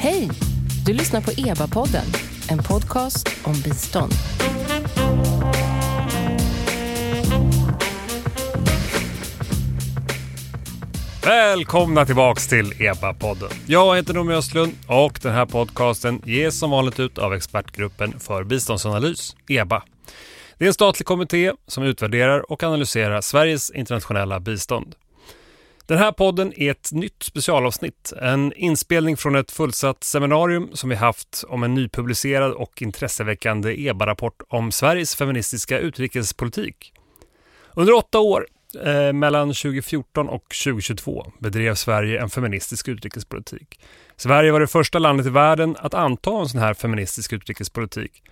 Hej! Du lyssnar på EBA-podden, en podcast om bistånd. Välkomna tillbaks till EBA-podden. Jag heter Noomi Östlund och den här podcasten ges som vanligt ut av Expertgruppen för biståndsanalys, EBA. Det är en statlig kommitté som utvärderar och analyserar Sveriges internationella bistånd. Den här podden är ett nytt specialavsnitt, en inspelning från ett fullsatt seminarium som vi haft om en nypublicerad och intresseväckande EBA-rapport om Sveriges feministiska utrikespolitik. Under åtta år Eh, mellan 2014 och 2022 bedrev Sverige en feministisk utrikespolitik. Sverige var det första landet i världen att anta en sån här feministisk utrikespolitik.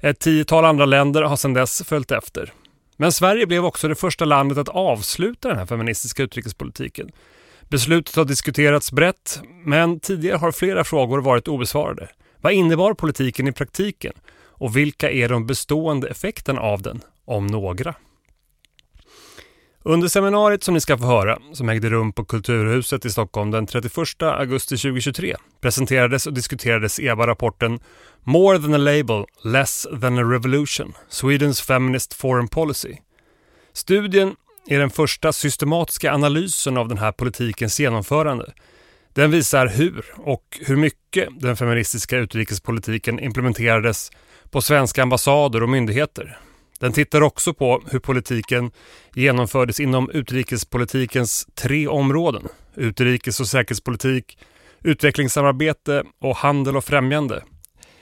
Ett tiotal andra länder har sedan dess följt efter. Men Sverige blev också det första landet att avsluta den här feministiska utrikespolitiken. Beslutet har diskuterats brett, men tidigare har flera frågor varit obesvarade. Vad innebar politiken i praktiken? Och vilka är de bestående effekterna av den, om några? Under seminariet som ni ska få höra, som ägde rum på Kulturhuset i Stockholm den 31 augusti 2023, presenterades och diskuterades EBA-rapporten More than a label, less than a revolution, Swedens feminist foreign policy. Studien är den första systematiska analysen av den här politikens genomförande. Den visar hur och hur mycket den feministiska utrikespolitiken implementerades på svenska ambassader och myndigheter, den tittar också på hur politiken genomfördes inom utrikespolitikens tre områden. Utrikes- och säkerhetspolitik, utvecklingssamarbete och handel och främjande.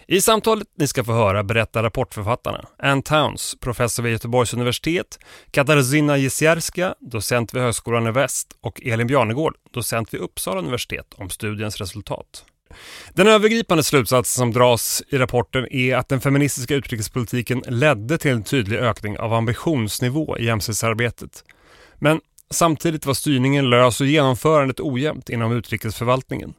I samtalet ni ska få höra berättar rapportförfattarna Ann Towns, professor vid Göteborgs universitet, Katarzyna Jesierska, docent vid Högskolan i Väst och Elin Bjarnegård, docent vid Uppsala universitet om studiens resultat. Den övergripande slutsatsen som dras i rapporten är att den feministiska utrikespolitiken ledde till en tydlig ökning av ambitionsnivå i jämställdhetsarbetet. Men samtidigt var styrningen lös och genomförandet ojämnt inom utrikesförvaltningen.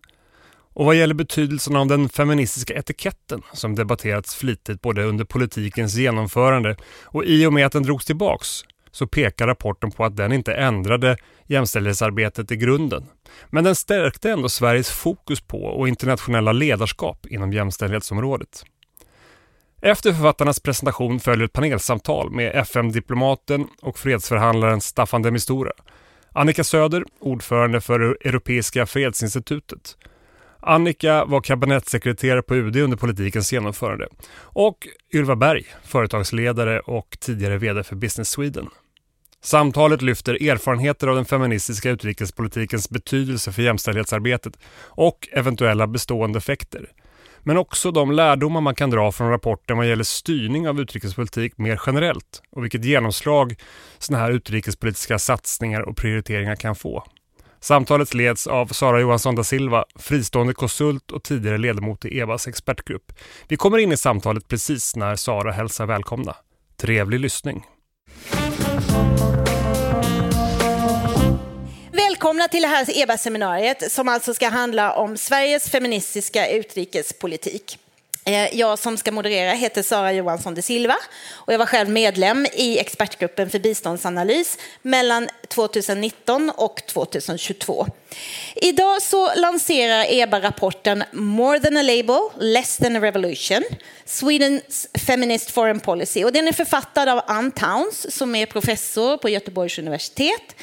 Och vad gäller betydelsen av den feministiska etiketten som debatterats flitigt både under politikens genomförande och i och med att den drogs tillbaks så pekar rapporten på att den inte ändrade jämställdhetsarbetet i grunden. Men den stärkte ändå Sveriges fokus på och internationella ledarskap inom jämställdhetsområdet. Efter författarnas presentation följer ett panelsamtal med FM-diplomaten och fredsförhandlaren Staffan de Mistura. Annika Söder, ordförande för Europeiska fredsinstitutet. Annika var kabinettssekreterare på UD under politikens genomförande. Och Ylva Berg, företagsledare och tidigare VD för Business Sweden. Samtalet lyfter erfarenheter av den feministiska utrikespolitikens betydelse för jämställdhetsarbetet och eventuella bestående effekter. Men också de lärdomar man kan dra från rapporten vad gäller styrning av utrikespolitik mer generellt och vilket genomslag sådana här utrikespolitiska satsningar och prioriteringar kan få. Samtalet leds av Sara Johansson da Silva, fristående konsult och tidigare ledamot i EVAs expertgrupp. Vi kommer in i samtalet precis när Sara hälsar välkomna. Trevlig lyssning! Välkomna till det här EBA-seminariet som alltså ska handla om Sveriges feministiska utrikespolitik. Eh, jag som ska moderera heter Sara Johansson de Silva och jag var själv medlem i expertgruppen för biståndsanalys mellan 2019 och 2022. Idag så lanserar EBA-rapporten More than a label, less than a revolution, Swedens feminist foreign policy. Och den är författad av Ann Towns som är professor på Göteborgs universitet,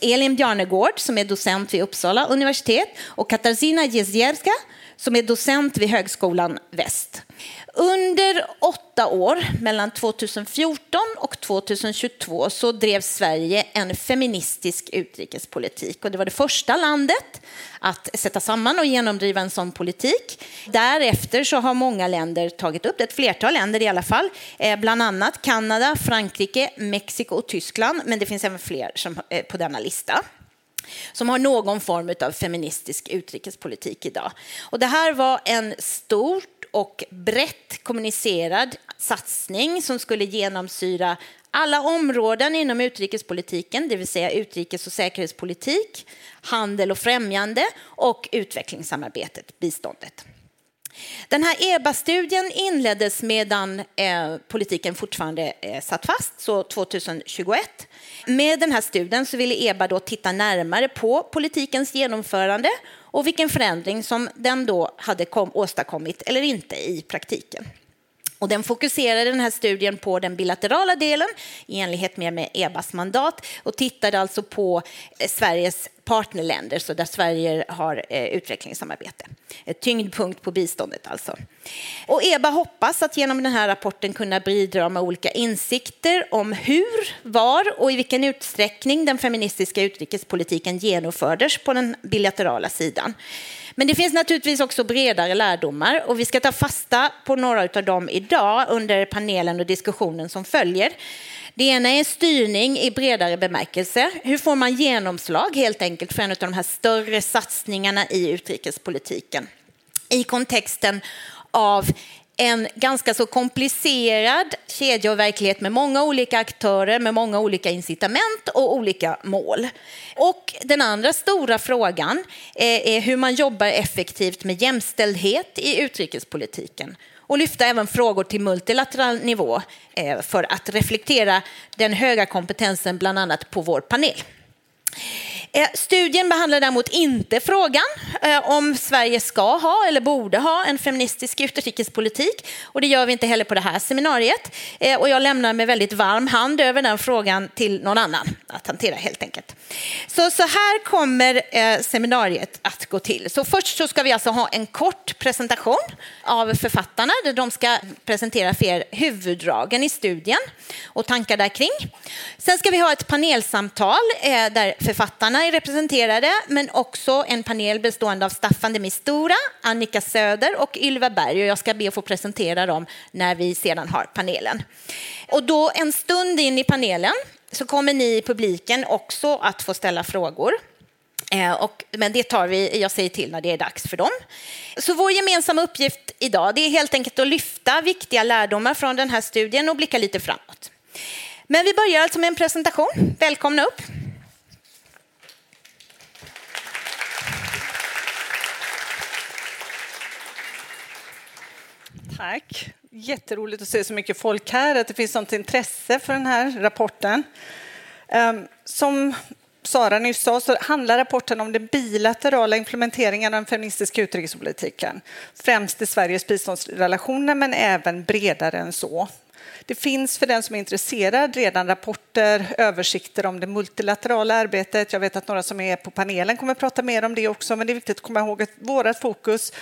Elin Bjarnegård som är docent vid Uppsala universitet och Katarzyna Jezierska som är docent vid Högskolan Väst. Under åtta år, mellan 2014 och 2022, så drev Sverige en feministisk utrikespolitik. Och det var det första landet att sätta samman och genomdriva en sån politik. Därefter så har många länder tagit upp det, ett flertal länder i alla fall, eh, bland annat Kanada, Frankrike, Mexiko och Tyskland, men det finns även fler som, eh, på denna lista som har någon form av feministisk utrikespolitik idag. Och det här var en stor och brett kommunicerad satsning som skulle genomsyra alla områden inom utrikespolitiken, det vill säga utrikes och säkerhetspolitik, handel och främjande och utvecklingssamarbetet, biståndet. Den här EBA-studien inleddes medan eh, politiken fortfarande eh, satt fast, så 2021. Med den här studien så ville EBA då titta närmare på politikens genomförande och vilken förändring som den då hade kom, åstadkommit eller inte i praktiken. Och den fokuserade den här studien på den bilaterala delen i enlighet med, med EBAs mandat och tittade alltså på eh, Sveriges partnerländer, så där Sverige har eh, utvecklingssamarbete. Ett tyngdpunkt på biståndet alltså. Och EBA hoppas att genom den här rapporten kunna bidra med olika insikter om hur, var och i vilken utsträckning den feministiska utrikespolitiken genomfördes på den bilaterala sidan. Men det finns naturligtvis också bredare lärdomar och vi ska ta fasta på några av dem idag under panelen och diskussionen som följer. Det ena är styrning i bredare bemärkelse. Hur får man genomslag helt enkelt för en av de här större satsningarna i utrikespolitiken? I kontexten av en ganska så komplicerad kedja och verklighet med många olika aktörer, med många olika incitament och olika mål. Och den andra stora frågan eh, är hur man jobbar effektivt med jämställdhet i utrikespolitiken och lyfta även frågor till multilateral nivå eh, för att reflektera den höga kompetensen bland annat på vår panel. Eh, studien behandlar däremot inte frågan eh, om Sverige ska ha eller borde ha en feministisk utrikespolitik och det gör vi inte heller på det här seminariet. Eh, och jag lämnar med väldigt varm hand över den frågan till någon annan att hantera helt enkelt. Så, så här kommer seminariet att gå till. Så först så ska vi alltså ha en kort presentation av författarna där de ska presentera för er huvuddragen i studien och tankar där kring. Sen ska vi ha ett panelsamtal där författarna är representerade, men också en panel bestående av Staffan de Mistura, Annika Söder och Ylva Berg. Och jag ska be att få presentera dem när vi sedan har panelen. Och då en stund in i panelen så kommer ni i publiken också att få ställa frågor. Eh, och, men det tar vi, jag säger till när det är dags för dem. Så vår gemensamma uppgift idag det är helt enkelt att lyfta viktiga lärdomar från den här studien och blicka lite framåt. Men vi börjar alltså med en presentation. Välkomna upp. Tack. Jätteroligt att se så mycket folk här, att det finns sånt intresse för den här rapporten. Ehm, som Sara nyss sa så handlar rapporten om den bilaterala implementeringen av den feministiska utrikespolitiken. Främst i Sveriges biståndsrelationer men även bredare än så. Det finns för den som är intresserad redan rapporter, översikter om det multilaterala arbetet. Jag vet att några som är på panelen kommer att prata mer om det också, men det är viktigt att komma ihåg att vårt fokus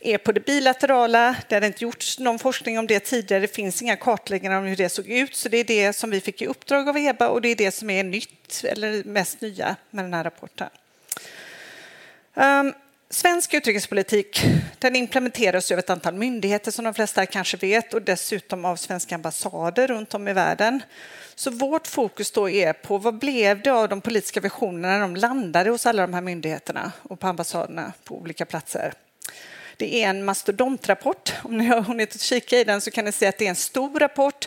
är på det bilaterala. Det har inte gjorts någon forskning om det tidigare. Det finns inga kartläggningar om hur det såg ut, så det är det som vi fick i uppdrag av EBA och det är det som är nytt eller mest nya med den här rapporten. Um, Svensk utrikespolitik den implementeras av ett antal myndigheter som de flesta kanske vet och dessutom av svenska ambassader runt om i världen. Så vårt fokus då är på vad blev det av de politiska visionerna när de landade hos alla de här myndigheterna och på ambassaderna på olika platser. Det är en mastodontrapport. Om ni har hunnit kika i den så kan ni se att det är en stor rapport.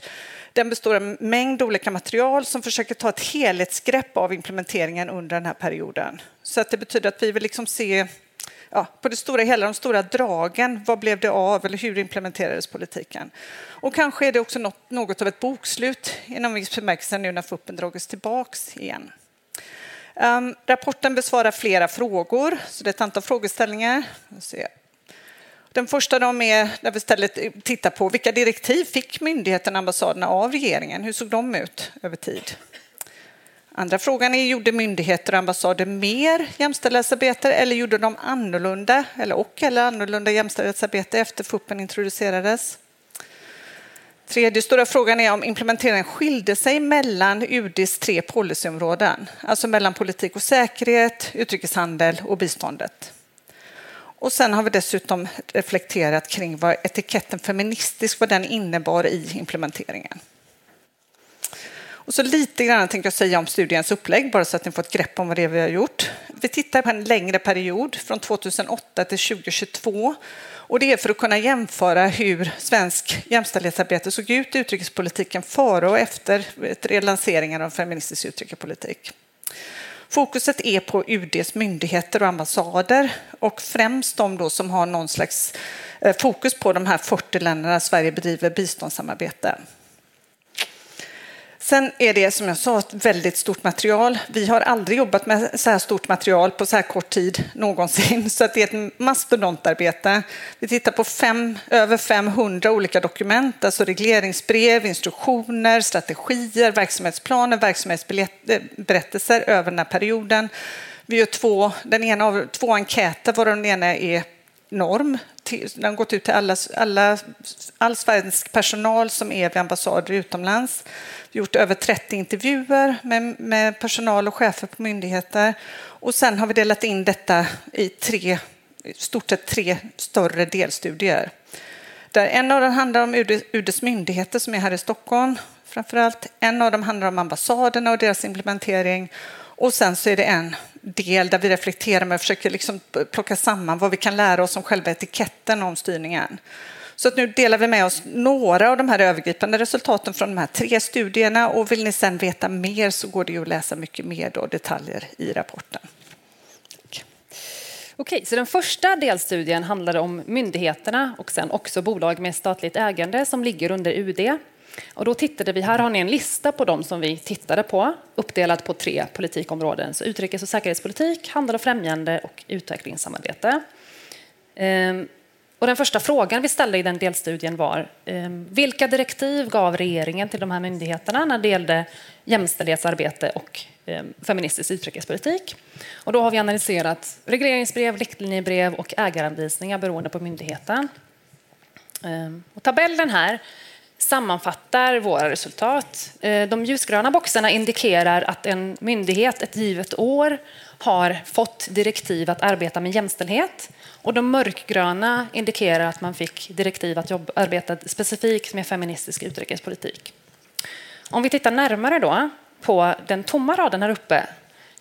Den består av en mängd olika material som försöker ta ett helhetsgrepp av implementeringen under den här perioden. Så att det betyder att vi vill liksom se ja, på det stora hela, de stora dragen. Vad blev det av eller hur implementerades politiken? Och kanske är det också något, något av ett bokslut inom viss bemärkelse nu när FUPen dragits tillbaks igen. Um, rapporten besvarar flera frågor, så det är ett antal frågeställningar. Den första de är där vi istället tittar på vilka direktiv fick myndigheterna, ambassaderna av regeringen? Hur såg de ut över tid? Andra frågan är, gjorde myndigheter och ambassader mer jämställdhetsarbete eller gjorde de annorlunda eller och eller annorlunda jämställdhetsarbete efter FUPen introducerades? Tredje stora frågan är om implementeringen skilde sig mellan UDs tre policyområden, alltså mellan politik och säkerhet, utrikeshandel och biståndet. Och sen har vi dessutom reflekterat kring vad etiketten feministisk vad den innebar i implementeringen. Och så lite grann tänkte jag säga om studiens upplägg, bara så att ni får ett grepp om vad det är vi har gjort. Vi tittar på en längre period, från 2008 till 2022. Och det är för att kunna jämföra hur svensk jämställdhetsarbete såg ut i utrikespolitiken före och efter lanseringen av feministisk utrikespolitik. Fokuset är på UDs myndigheter och ambassader och främst de då som har någon slags eh, fokus på de här 40 länderna Sverige bedriver biståndssamarbete. Sen är det som jag sa ett väldigt stort material. Vi har aldrig jobbat med så här stort material på så här kort tid någonsin, så att det är ett mastodontarbete. Vi tittar på fem, över 500 olika dokument, alltså regleringsbrev, instruktioner, strategier, verksamhetsplaner, verksamhetsberättelser över den här perioden. Vi gör två, den ena av, två enkäter, varav den ena är norm. Den har gått ut till alla, alla, all svensk personal som är vid ambassader utomlands. Gjort över 30 intervjuer med, med personal och chefer på myndigheter. Och sen har vi delat in detta i tre, stort sett tre större delstudier. Där en av dem handlar om UD, UDs myndigheter som är här i Stockholm framför allt. En av dem handlar om ambassaderna och deras implementering. Och sen så är det en del där vi reflekterar men och försöker liksom plocka samman vad vi kan lära oss om själva etiketten om styrningen. Så att nu delar vi med oss några av de här övergripande resultaten från de här tre studierna och vill ni sedan veta mer så går det att läsa mycket mer då, detaljer i rapporten. Okej, så den första delstudien handlade om myndigheterna och sen också bolag med statligt ägande som ligger under UD. Och då tittade vi, här har ni en lista på dem som vi tittade på, uppdelat på tre politikområden. Så utrikes och säkerhetspolitik, handel och främjande och utvecklingssamarbete. Ehm, och den första frågan vi ställde i den delstudien var ehm, vilka direktiv gav regeringen till de här myndigheterna när det gällde jämställdhetsarbete och ehm, feministisk utrikespolitik? Och då har vi analyserat regleringsbrev, riktlinjebrev och ägaranvisningar beroende på myndigheten. Ehm, och tabellen här sammanfattar våra resultat. Eh, de ljusgröna boxarna indikerar att en myndighet ett givet år har fått direktiv att arbeta med jämställdhet och de mörkgröna indikerar att man fick direktiv att jobba, arbeta specifikt med feministisk utrikespolitik. Om vi tittar närmare då på den tomma raden här uppe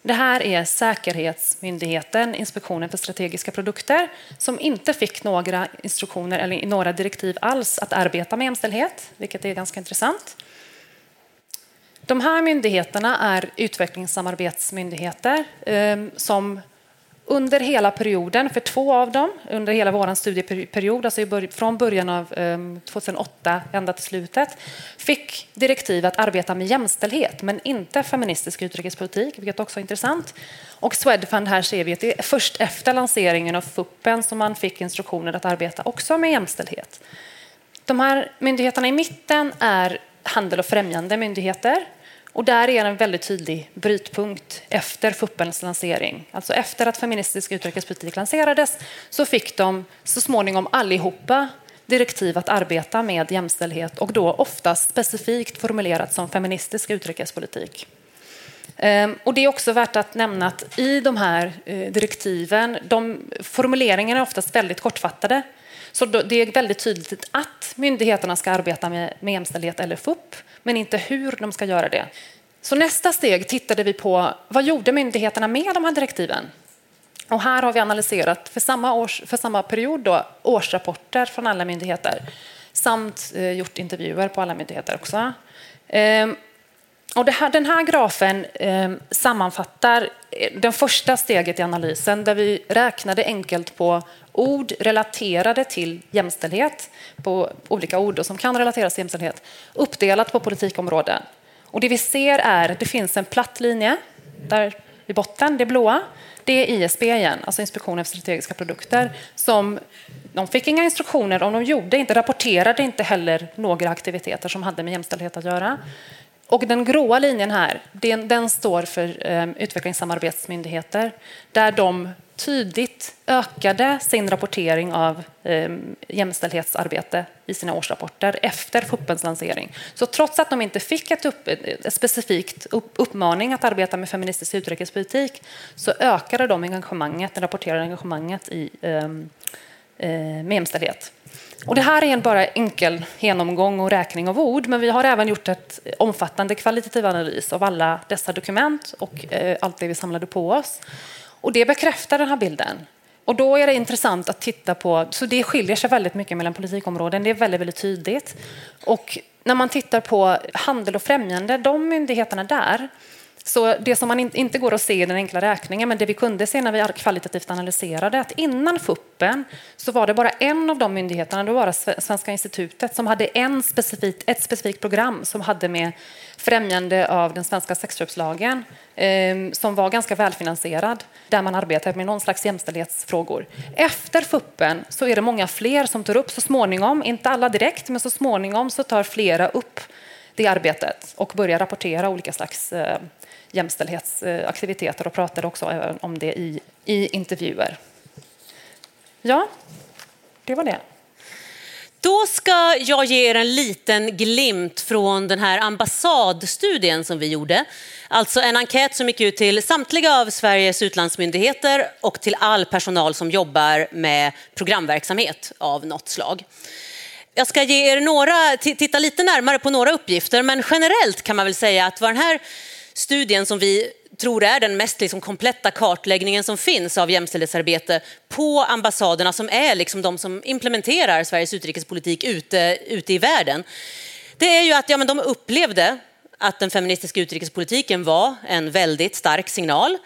det här är Säkerhetsmyndigheten, Inspektionen för strategiska produkter, som inte fick några instruktioner eller några direktiv alls att arbeta med jämställdhet, vilket är ganska intressant. De här myndigheterna är utvecklingssamarbetsmyndigheter eh, som under hela perioden, för två av dem, under hela vår studieperiod, alltså från början av ehm, 2008 ända till slutet, fick direktiv att arbeta med jämställdhet, men inte feministisk utrikespolitik, vilket också är intressant. Och Swedfund, här ser vi att det är först efter lanseringen av FUPen som man fick instruktioner att arbeta också med jämställdhet. De här myndigheterna i mitten är handel och främjande myndigheter och där är en väldigt tydlig brytpunkt efter FUPens lansering. Alltså efter att feministisk utrikespolitik lanserades så fick de så småningom allihopa direktiv att arbeta med jämställdhet och då oftast specifikt formulerat som feministisk utrikespolitik. Ehm, och det är också värt att nämna att i de här eh, direktiven, de formuleringarna är oftast väldigt kortfattade. Så det är väldigt tydligt att myndigheterna ska arbeta med, med jämställdhet eller FUP, men inte hur de ska göra det. Så nästa steg tittade vi på vad gjorde myndigheterna med de här direktiven? Och här har vi analyserat för samma, års, för samma period då, årsrapporter från alla myndigheter samt eh, gjort intervjuer på alla myndigheter också. Ehm, och det här, den här grafen ehm, eh, sammanfattar det första steget i analysen där vi räknade enkelt på ord relaterade till jämställdhet, på olika ord som kan relateras till jämställdhet, uppdelat på politikområden. Och det vi ser är att det finns en platt linje där i botten, det blåa. Det är ISP igen, alltså Inspektionen för strategiska produkter, som de fick inga instruktioner om de gjorde inte, rapporterade inte heller några aktiviteter som hade med jämställdhet att göra. Och den gråa linjen här, den, den står för eh, utvecklingssamarbetsmyndigheter där de tydligt ökade sin rapportering av eh, jämställdhetsarbete i sina årsrapporter efter FUPens lansering. Så trots att de inte fick ett, upp, ett specifikt upp, uppmaning att arbeta med feministisk utrikespolitik så ökade de engagemanget, det rapporterade engagemanget i, ehm, eh, med jämställdhet. Och det här är en bara enkel genomgång och räkning av ord, men vi har även gjort ett omfattande kvalitativ analys av alla dessa dokument och eh, allt det vi samlade på oss. Och det bekräftar den här bilden. Och då är det intressant att titta på, så det skiljer sig väldigt mycket mellan politikområden, det är väldigt, väldigt tydligt. Och när man tittar på handel och främjande, de myndigheterna där, så det som man inte går att se i den enkla räkningen, men det vi kunde se när vi kvalitativt analyserade, att innan FUPen så var det bara en av de myndigheterna, det var Svenska institutet, som hade en specifik, ett specifikt program som hade med främjande av den svenska sexköpslagen ehm, som var ganska välfinansierad, där man arbetade med någon slags jämställdhetsfrågor. Efter FUPen så är det många fler som tar upp så småningom, inte alla direkt, men så småningom så tar flera upp det arbetet och börjar rapportera olika slags eh, jämställdhetsaktiviteter och pratade också om det i, i intervjuer. Ja, det var det. Då ska jag ge er en liten glimt från den här ambassadstudien som vi gjorde. Alltså en enkät som gick ut till samtliga av Sveriges utlandsmyndigheter och till all personal som jobbar med programverksamhet av något slag. Jag ska ge er några, titta lite närmare på några uppgifter, men generellt kan man väl säga att vad den här studien som vi tror är den mest liksom kompletta kartläggningen som finns av jämställdhetsarbete på ambassaderna som är liksom de som implementerar Sveriges utrikespolitik ute, ute i världen. Det är ju att ja, men de upplevde att den feministiska utrikespolitiken var en väldigt stark signal.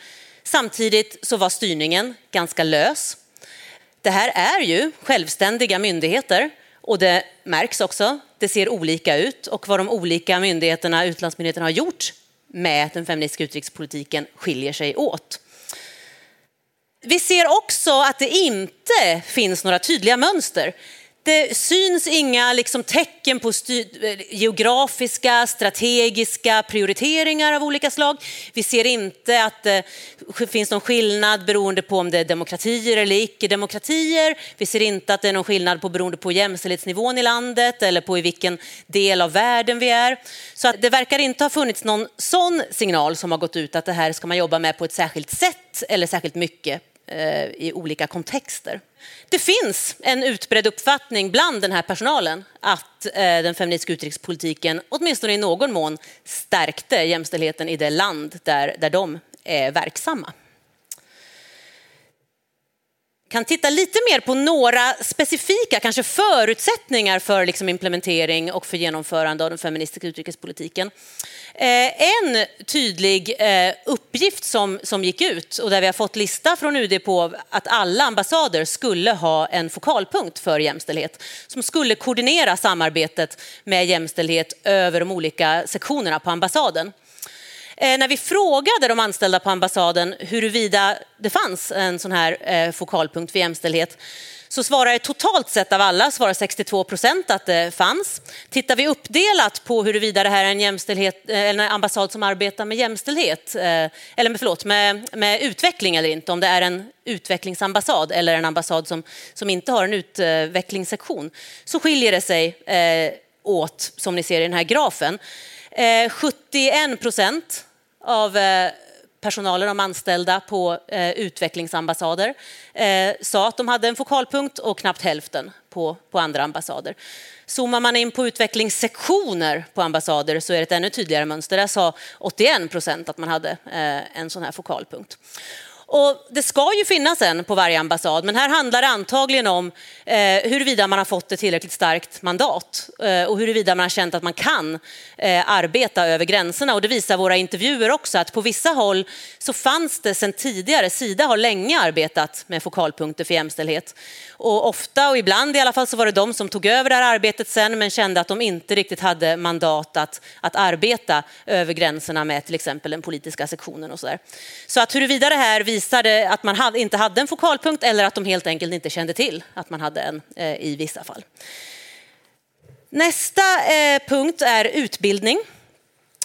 Samtidigt så var styrningen ganska lös. Det här är ju självständiga myndigheter och det märks också. Det ser olika ut och vad de olika myndigheterna, utlandsmyndigheterna har gjort med den feministiska utrikespolitiken skiljer sig åt. Vi ser också att det inte finns några tydliga mönster. Det syns inga liksom, tecken på eh, geografiska, strategiska prioriteringar av olika slag. Vi ser inte att eh, det finns någon skillnad beroende på om det är demokratier eller icke-demokratier. Vi ser inte att det är någon skillnad på, beroende på jämställdhetsnivån i landet eller på i vilken del av världen vi är. Så att det verkar inte ha funnits någon sån signal som har gått ut att det här ska man jobba med på ett särskilt sätt eller särskilt mycket Eh, i olika kontexter. Det finns en utbredd uppfattning bland den här personalen att eh, den feministiska utrikespolitiken åtminstone i någon mån stärkte jämställdheten i det land där, där de är verksamma kan titta lite mer på några specifika kanske förutsättningar för liksom implementering och för genomförande av den feministiska utrikespolitiken. Eh, en tydlig eh, uppgift som, som gick ut och där vi har fått lista från UD på att alla ambassader skulle ha en fokalpunkt för jämställdhet som skulle koordinera samarbetet med jämställdhet över de olika sektionerna på ambassaden. Eh, när vi frågade de anställda på ambassaden huruvida det fanns en sån här eh, fokalpunkt för jämställdhet så svarar totalt sett av alla svarar 62 procent att det fanns. Tittar vi uppdelat på huruvida det här är en, jämställdhet, eh, en ambassad som arbetar med jämställdhet, eller med, förlåt, med, med utveckling eller inte, om det är en utvecklingsambassad eller en ambassad som, som inte har en utvecklingssektion, så skiljer det sig åt, som ni ser i den här grafen. 71 procent av eh, personalen, de anställda på eh, utvecklingsambassader eh, sa att de hade en fokalpunkt och knappt hälften på, på andra ambassader. Zoomar man in på utvecklingssektioner på ambassader så är det ett ännu tydligare mönster. Där sa 81 procent att man hade eh, en sån här fokalpunkt. Och det ska ju finnas en på varje ambassad, men här handlar det antagligen om eh, huruvida man har fått ett tillräckligt starkt mandat eh, och huruvida man har känt att man kan eh, arbeta över gränserna. Och det visar våra intervjuer också att på vissa håll så fanns det sedan tidigare, Sida har länge arbetat med fokalpunkter för jämställdhet. Och ofta och ibland i alla fall så var det de som tog över det här arbetet sen men kände att de inte riktigt hade mandat att, att arbeta över gränserna med till exempel den politiska sektionen och så där. Så att huruvida det här visade att man inte hade en fokalpunkt eller att de helt enkelt inte kände till att man hade en eh, i vissa fall. Nästa eh, punkt är utbildning.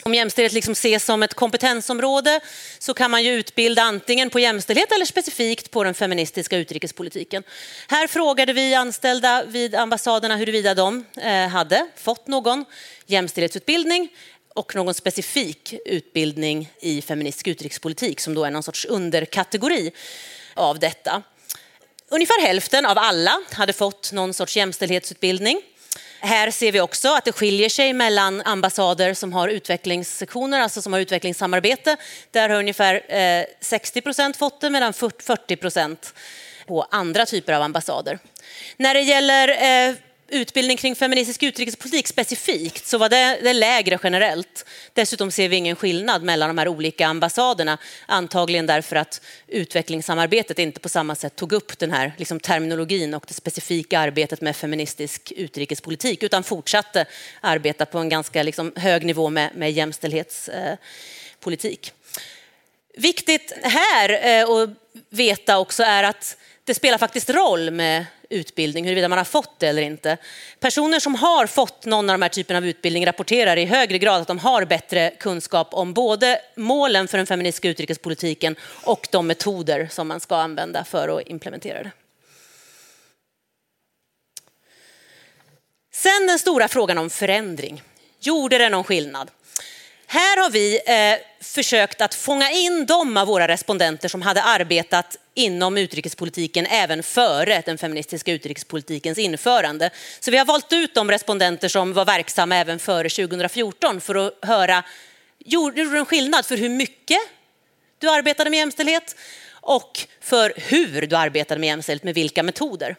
Om jämställdhet liksom ses som ett kompetensområde så kan man ju utbilda antingen på jämställdhet eller specifikt på den feministiska utrikespolitiken. Här frågade vi anställda vid ambassaderna huruvida de eh, hade fått någon jämställdhetsutbildning och någon specifik utbildning i feministisk utrikespolitik som då är någon sorts underkategori av detta. Ungefär hälften av alla hade fått någon sorts jämställdhetsutbildning. Här ser vi också att det skiljer sig mellan ambassader som har utvecklingssektioner, alltså som har utvecklingssamarbete. Där har ungefär eh, 60 procent fått det medan 40 procent på andra typer av ambassader. När det gäller eh, utbildning kring feministisk utrikespolitik specifikt så var det, det lägre generellt. Dessutom ser vi ingen skillnad mellan de här olika ambassaderna, antagligen därför att utvecklingssamarbetet inte på samma sätt tog upp den här liksom, terminologin och det specifika arbetet med feministisk utrikespolitik utan fortsatte arbeta på en ganska liksom, hög nivå med, med jämställdhetspolitik. Eh, Viktigt här eh, att veta också är att det spelar faktiskt roll med utbildning, huruvida man har fått det eller inte. Personer som har fått någon av de här typerna av utbildning rapporterar i högre grad att de har bättre kunskap om både målen för den feministiska utrikespolitiken och de metoder som man ska använda för att implementera det. Sen den stora frågan om förändring. Gjorde det någon skillnad? Här har vi eh, försökt att fånga in de av våra respondenter som hade arbetat inom utrikespolitiken även före den feministiska utrikespolitikens införande. Så vi har valt ut de respondenter som var verksamma även före 2014 för att höra, gjorde du en skillnad för hur mycket du arbetade med jämställdhet och för hur du arbetade med jämställdhet, med vilka metoder.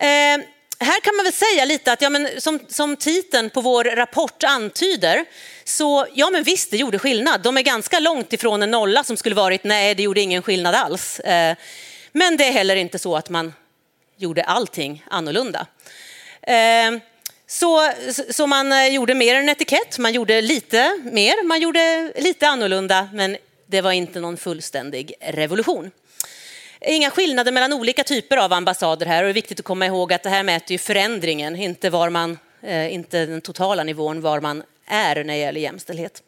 Eh, här kan man väl säga lite att ja, men som, som titeln på vår rapport antyder, så ja men visst, det gjorde skillnad. De är ganska långt ifrån en nolla som skulle varit nej, det gjorde ingen skillnad alls. Eh, men det är heller inte så att man gjorde allting annorlunda. Eh, så, så man eh, gjorde mer än en etikett, man gjorde lite mer, man gjorde lite annorlunda, men det var inte någon fullständig revolution inga skillnader mellan olika typer av ambassader här och det är viktigt att komma ihåg att det här mäter ju förändringen, inte, var man, eh, inte den totala nivån var man är när det gäller jämställdhet.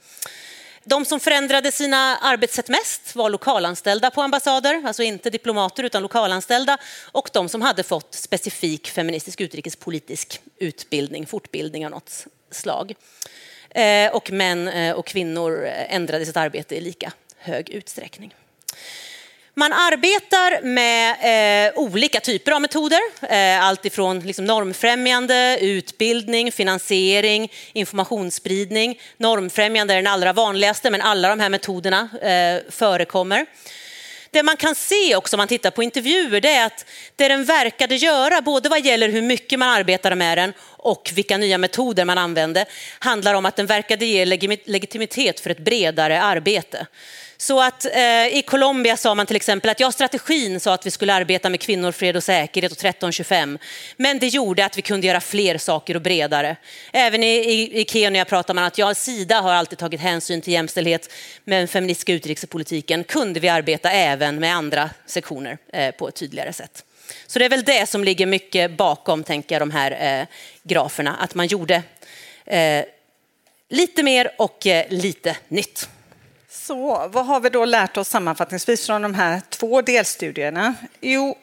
De som förändrade sina arbetssätt mest var lokalanställda på ambassader, alltså inte diplomater utan lokalanställda och de som hade fått specifik feministisk utrikespolitisk utbildning, fortbildning av något slag. Eh, och män eh, och kvinnor ändrade sitt arbete i lika hög utsträckning. Man arbetar med eh, olika typer av metoder. Eh, allt ifrån liksom normfrämjande, utbildning, finansiering, informationsspridning. Normfrämjande är den allra vanligaste, men alla de här metoderna eh, förekommer. Det man kan se också om man tittar på intervjuer det är att det den verkade göra, både vad gäller hur mycket man arbetade med den och vilka nya metoder man använde, handlar om att den verkade ge legitimitet för ett bredare arbete. Så att eh, i Colombia sa man till exempel att ja, strategin sa att vi skulle arbeta med kvinnor, fred och säkerhet och 1325. Men det gjorde att vi kunde göra fler saker och bredare. Även i, i, i Kenya pratar man att ja, Sida har alltid tagit hänsyn till jämställdhet. men den feministiska utrikespolitiken kunde vi arbeta även med andra sektioner eh, på ett tydligare sätt. Så det är väl det som ligger mycket bakom, tänker jag, de här eh, graferna. Att man gjorde eh, lite mer och eh, lite nytt. Så vad har vi då lärt oss sammanfattningsvis från de här två delstudierna? Jo,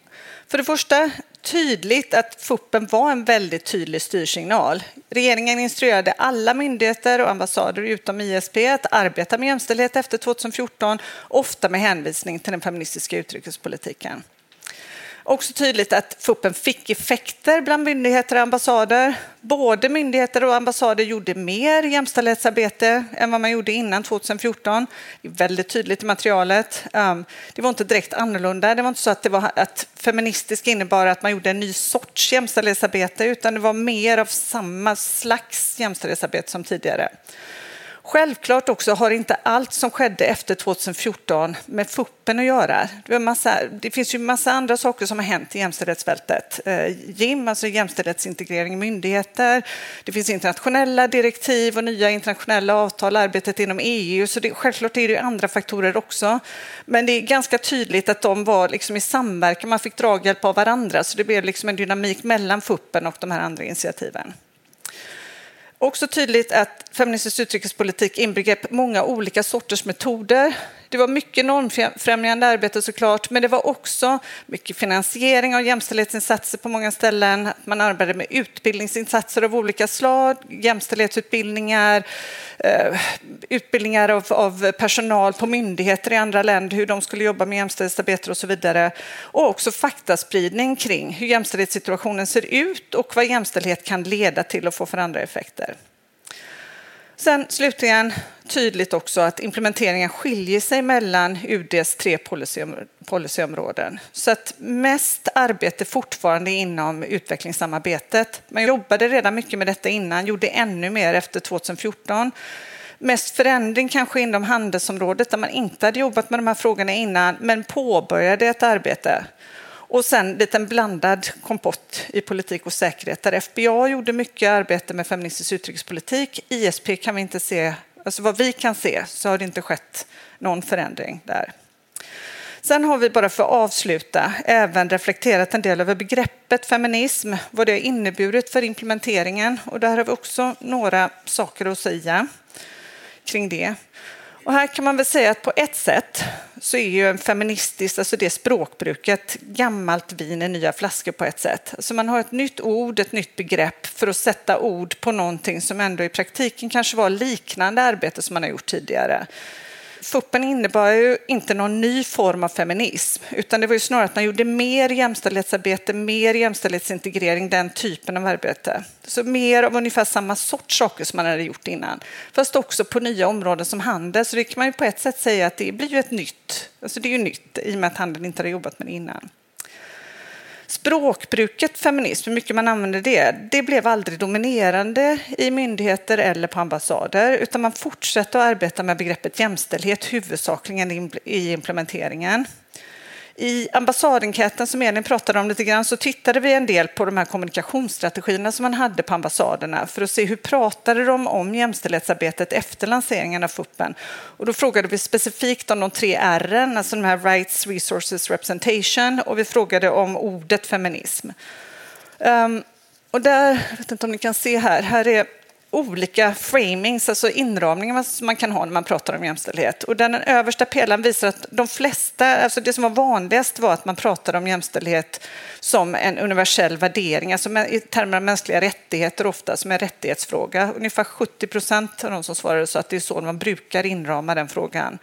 för det första tydligt att FUPen var en väldigt tydlig styrsignal. Regeringen instruerade alla myndigheter och ambassader utom ISP att arbeta med jämställdhet efter 2014, ofta med hänvisning till den feministiska utrikespolitiken. Också tydligt att fuppen fick effekter bland myndigheter och ambassader. Både myndigheter och ambassader gjorde mer jämställdhetsarbete än vad man gjorde innan 2014. Det är väldigt tydligt i materialet. Um, det var inte direkt annorlunda. Det var inte så att, det var, att feministisk innebar att man gjorde en ny sorts jämställdhetsarbete utan det var mer av samma slags jämställdhetsarbete som tidigare. Självklart också har inte allt som skedde efter 2014 med fuppen att göra. Det, massa, det finns ju massa andra saker som har hänt i jämställdhetsfältet. Eh, JIM, alltså jämställdhetsintegrering i myndigheter. Det finns internationella direktiv och nya internationella avtal, arbetet inom EU. Så det, självklart är det andra faktorer också. Men det är ganska tydligt att de var liksom i samverkan, man fick draghjälp av varandra. Så det blev liksom en dynamik mellan fuppen och de här andra initiativen. Också tydligt att feministisk utrikespolitik inbegrep många olika sorters metoder. Det var mycket normfrämjande arbete såklart, men det var också mycket finansiering av jämställdhetsinsatser på många ställen. Man arbetade med utbildningsinsatser av olika slag, jämställdhetsutbildningar, eh, utbildningar av, av, personal på myndigheter i andra länder, hur de skulle jobba med jämställdhetsarbete och så vidare. Och också faktaspridning kring hur jämställdhetssituationen ser ut och vad jämställdhet kan leda till och få för andra effekter. Sen slutligen tydligt också att implementeringen skiljer sig mellan UDs tre policyområden. Så att mest arbete fortfarande inom utvecklingssamarbetet. Man jobbade redan mycket med detta innan, gjorde ännu mer efter 2014. Mest förändring kanske inom handelsområdet där man inte hade jobbat med de här frågorna innan men påbörjade ett arbete. Och sen lite en blandad kompott i politik och säkerhet där FBA gjorde mycket arbete med feministisk utrikespolitik. ISP kan vi inte se, alltså vad vi kan se så har det inte skett någon förändring där. Sen har vi bara för att avsluta även reflekterat en del över begreppet feminism, vad det har inneburit för implementeringen och där har vi också några saker att säga kring det. Och här kan man väl säga att på ett sätt så är ju en feministisk, alltså det språkbruket, gammalt vin i nya flaskor på ett sätt. Alltså man har ett nytt ord, ett nytt begrepp för att sätta ord på någonting som ändå i praktiken kanske var liknande arbete som man har gjort tidigare. Fuppen innebar ju inte någon ny form av feminism, utan det var ju snarare att man gjorde mer jämställdhetsarbete, mer jämställdhetsintegrering, den typen av arbete. Så mer av ungefär samma sorts saker som man hade gjort innan, fast också på nya områden som handel. Så det kan man ju på ett sätt säga att det blir ju ett nytt, alltså det är ju nytt i och med att handeln inte hade jobbat med det innan. Språkbruket feminism, hur mycket man använder det, det blev aldrig dominerande i myndigheter eller på ambassader, utan man fortsatte att arbeta med begreppet jämställdhet huvudsakligen i implementeringen. I ambassadenkäten som Elin pratade om lite grann så tittade vi en del på de här kommunikationsstrategierna som man hade på ambassaderna för att se hur pratade de om jämställdhetsarbetet efter lanseringen av FUPen. Och då frågade vi specifikt om de tre R, alltså de här Rights, Resources, Representation och vi frågade om ordet feminism. Um, och där, jag vet inte om ni kan se här, här är olika framings, alltså inramningar som man kan ha när man pratar om jämställdhet. Och den översta pelaren visar att de flesta, alltså det som var vanligast var att man pratade om jämställdhet som en universell värdering, alltså i termer av mänskliga rättigheter ofta som en rättighetsfråga. Ungefär 70 procent av de som svarade så att det är så man brukar inrama den frågan.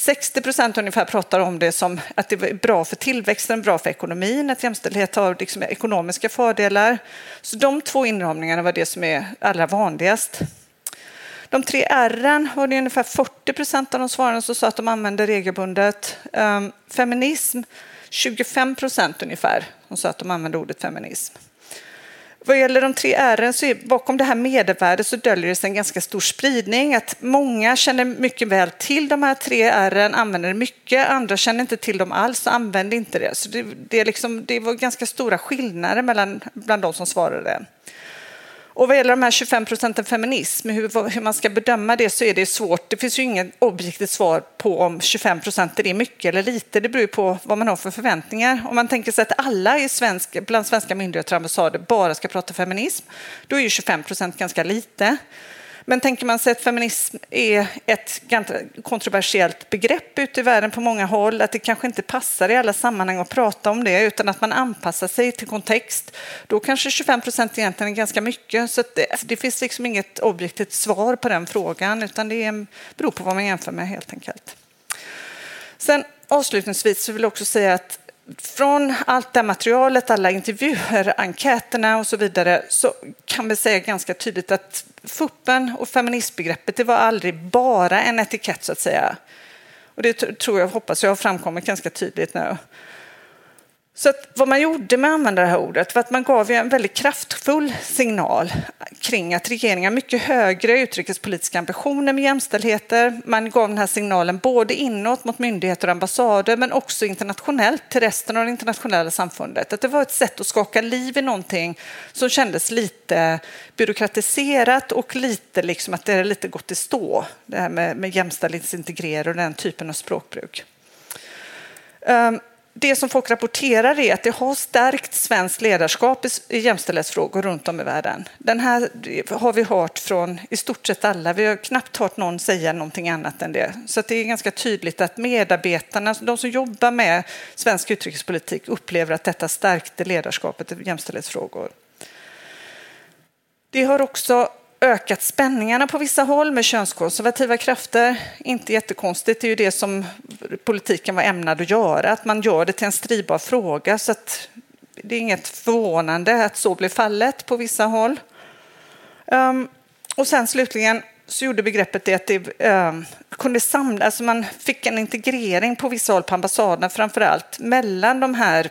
60 procent ungefär pratar om det som att det är bra för tillväxten, bra för ekonomin, att jämställdhet har liksom ekonomiska fördelar. Så de två inramningarna var det som är allra vanligast. De tre R var det ungefär 40 procent av de svarande som sa att de använder regelbundet. Ehm, feminism, 25 procent ungefär, som sa att de använder ordet feminism. Vad gäller de tre R'n så är bakom det här medelvärdet så döljer det sig en ganska stor spridning. Att många känner mycket väl till de här tre R'n, använder det mycket. Andra känner inte till dem alls och använder inte det. Så det, det, är liksom, det var ganska stora skillnader mellan, bland de som svarade. Och vad gäller de här 25 procenten feminism, hur, hur, man ska bedöma det så är det svårt. Det finns ju inget objektivt svar på om 25 procent är mycket eller lite. Det beror på vad man har för förväntningar. Om man tänker sig att alla i svensk, bland svenska myndigheter och ambassader bara ska prata feminism, då är ju 25 procent ganska lite. Men tänker man sig att feminism är ett ganska kontroversiellt begrepp ute i världen på många håll, att det kanske inte passar i alla sammanhang att prata om det utan att man anpassar sig till kontext, då kanske 25 procent egentligen är ganska mycket. Så det, alltså, det, finns liksom inget objektivt svar på den frågan utan det är, beror på vad man jämför med helt enkelt. Sen avslutningsvis så vill jag också säga att från allt det materialet, alla intervjuer, enkäterna och så vidare så kan vi säga ganska tydligt att fuppen och feministbegreppet det var aldrig bara en etikett så att säga. Och det tror jag, hoppas jag har framkommit ganska tydligt nu. Så att vad man gjorde med att använda det här ordet var att man gav en väldigt kraftfull signal kring att regeringen har mycket högre utrikespolitiska ambitioner med jämställdheter. Man gav den här signalen både inåt mot myndigheter och ambassader men också internationellt till resten av det internationella samfundet. Att det var ett sätt att skaka liv i någonting som kändes lite byråkratiserat och lite liksom att det är lite gått i stå. Det här med, med jämställdhetsintegrering och den typen av språkbruk. Um, det som folk rapporterar är att det har stärkt svenskt ledarskap i jämställdhetsfrågor runt om i världen. Den här har vi hört från i stort sett alla. Vi har knappt hört någon säga någonting annat än det. Så det är ganska tydligt att medarbetarna, de som jobbar med svensk utrikespolitik, upplever att detta stärkte ledarskapet i jämställdhetsfrågor. Det har också ökat spänningarna på vissa håll med könskonservativa krafter. Inte jättekonstigt, det är ju det som politiken var ämnad att göra, att man gör det till en stridbar fråga. Så det är inget förvånande att så blir fallet på vissa håll. Um, och sen slutligen så gjorde begreppet det att det eh, kunde samla, alltså man fick en integrering på vissa håll på ambassaderna framför allt mellan de här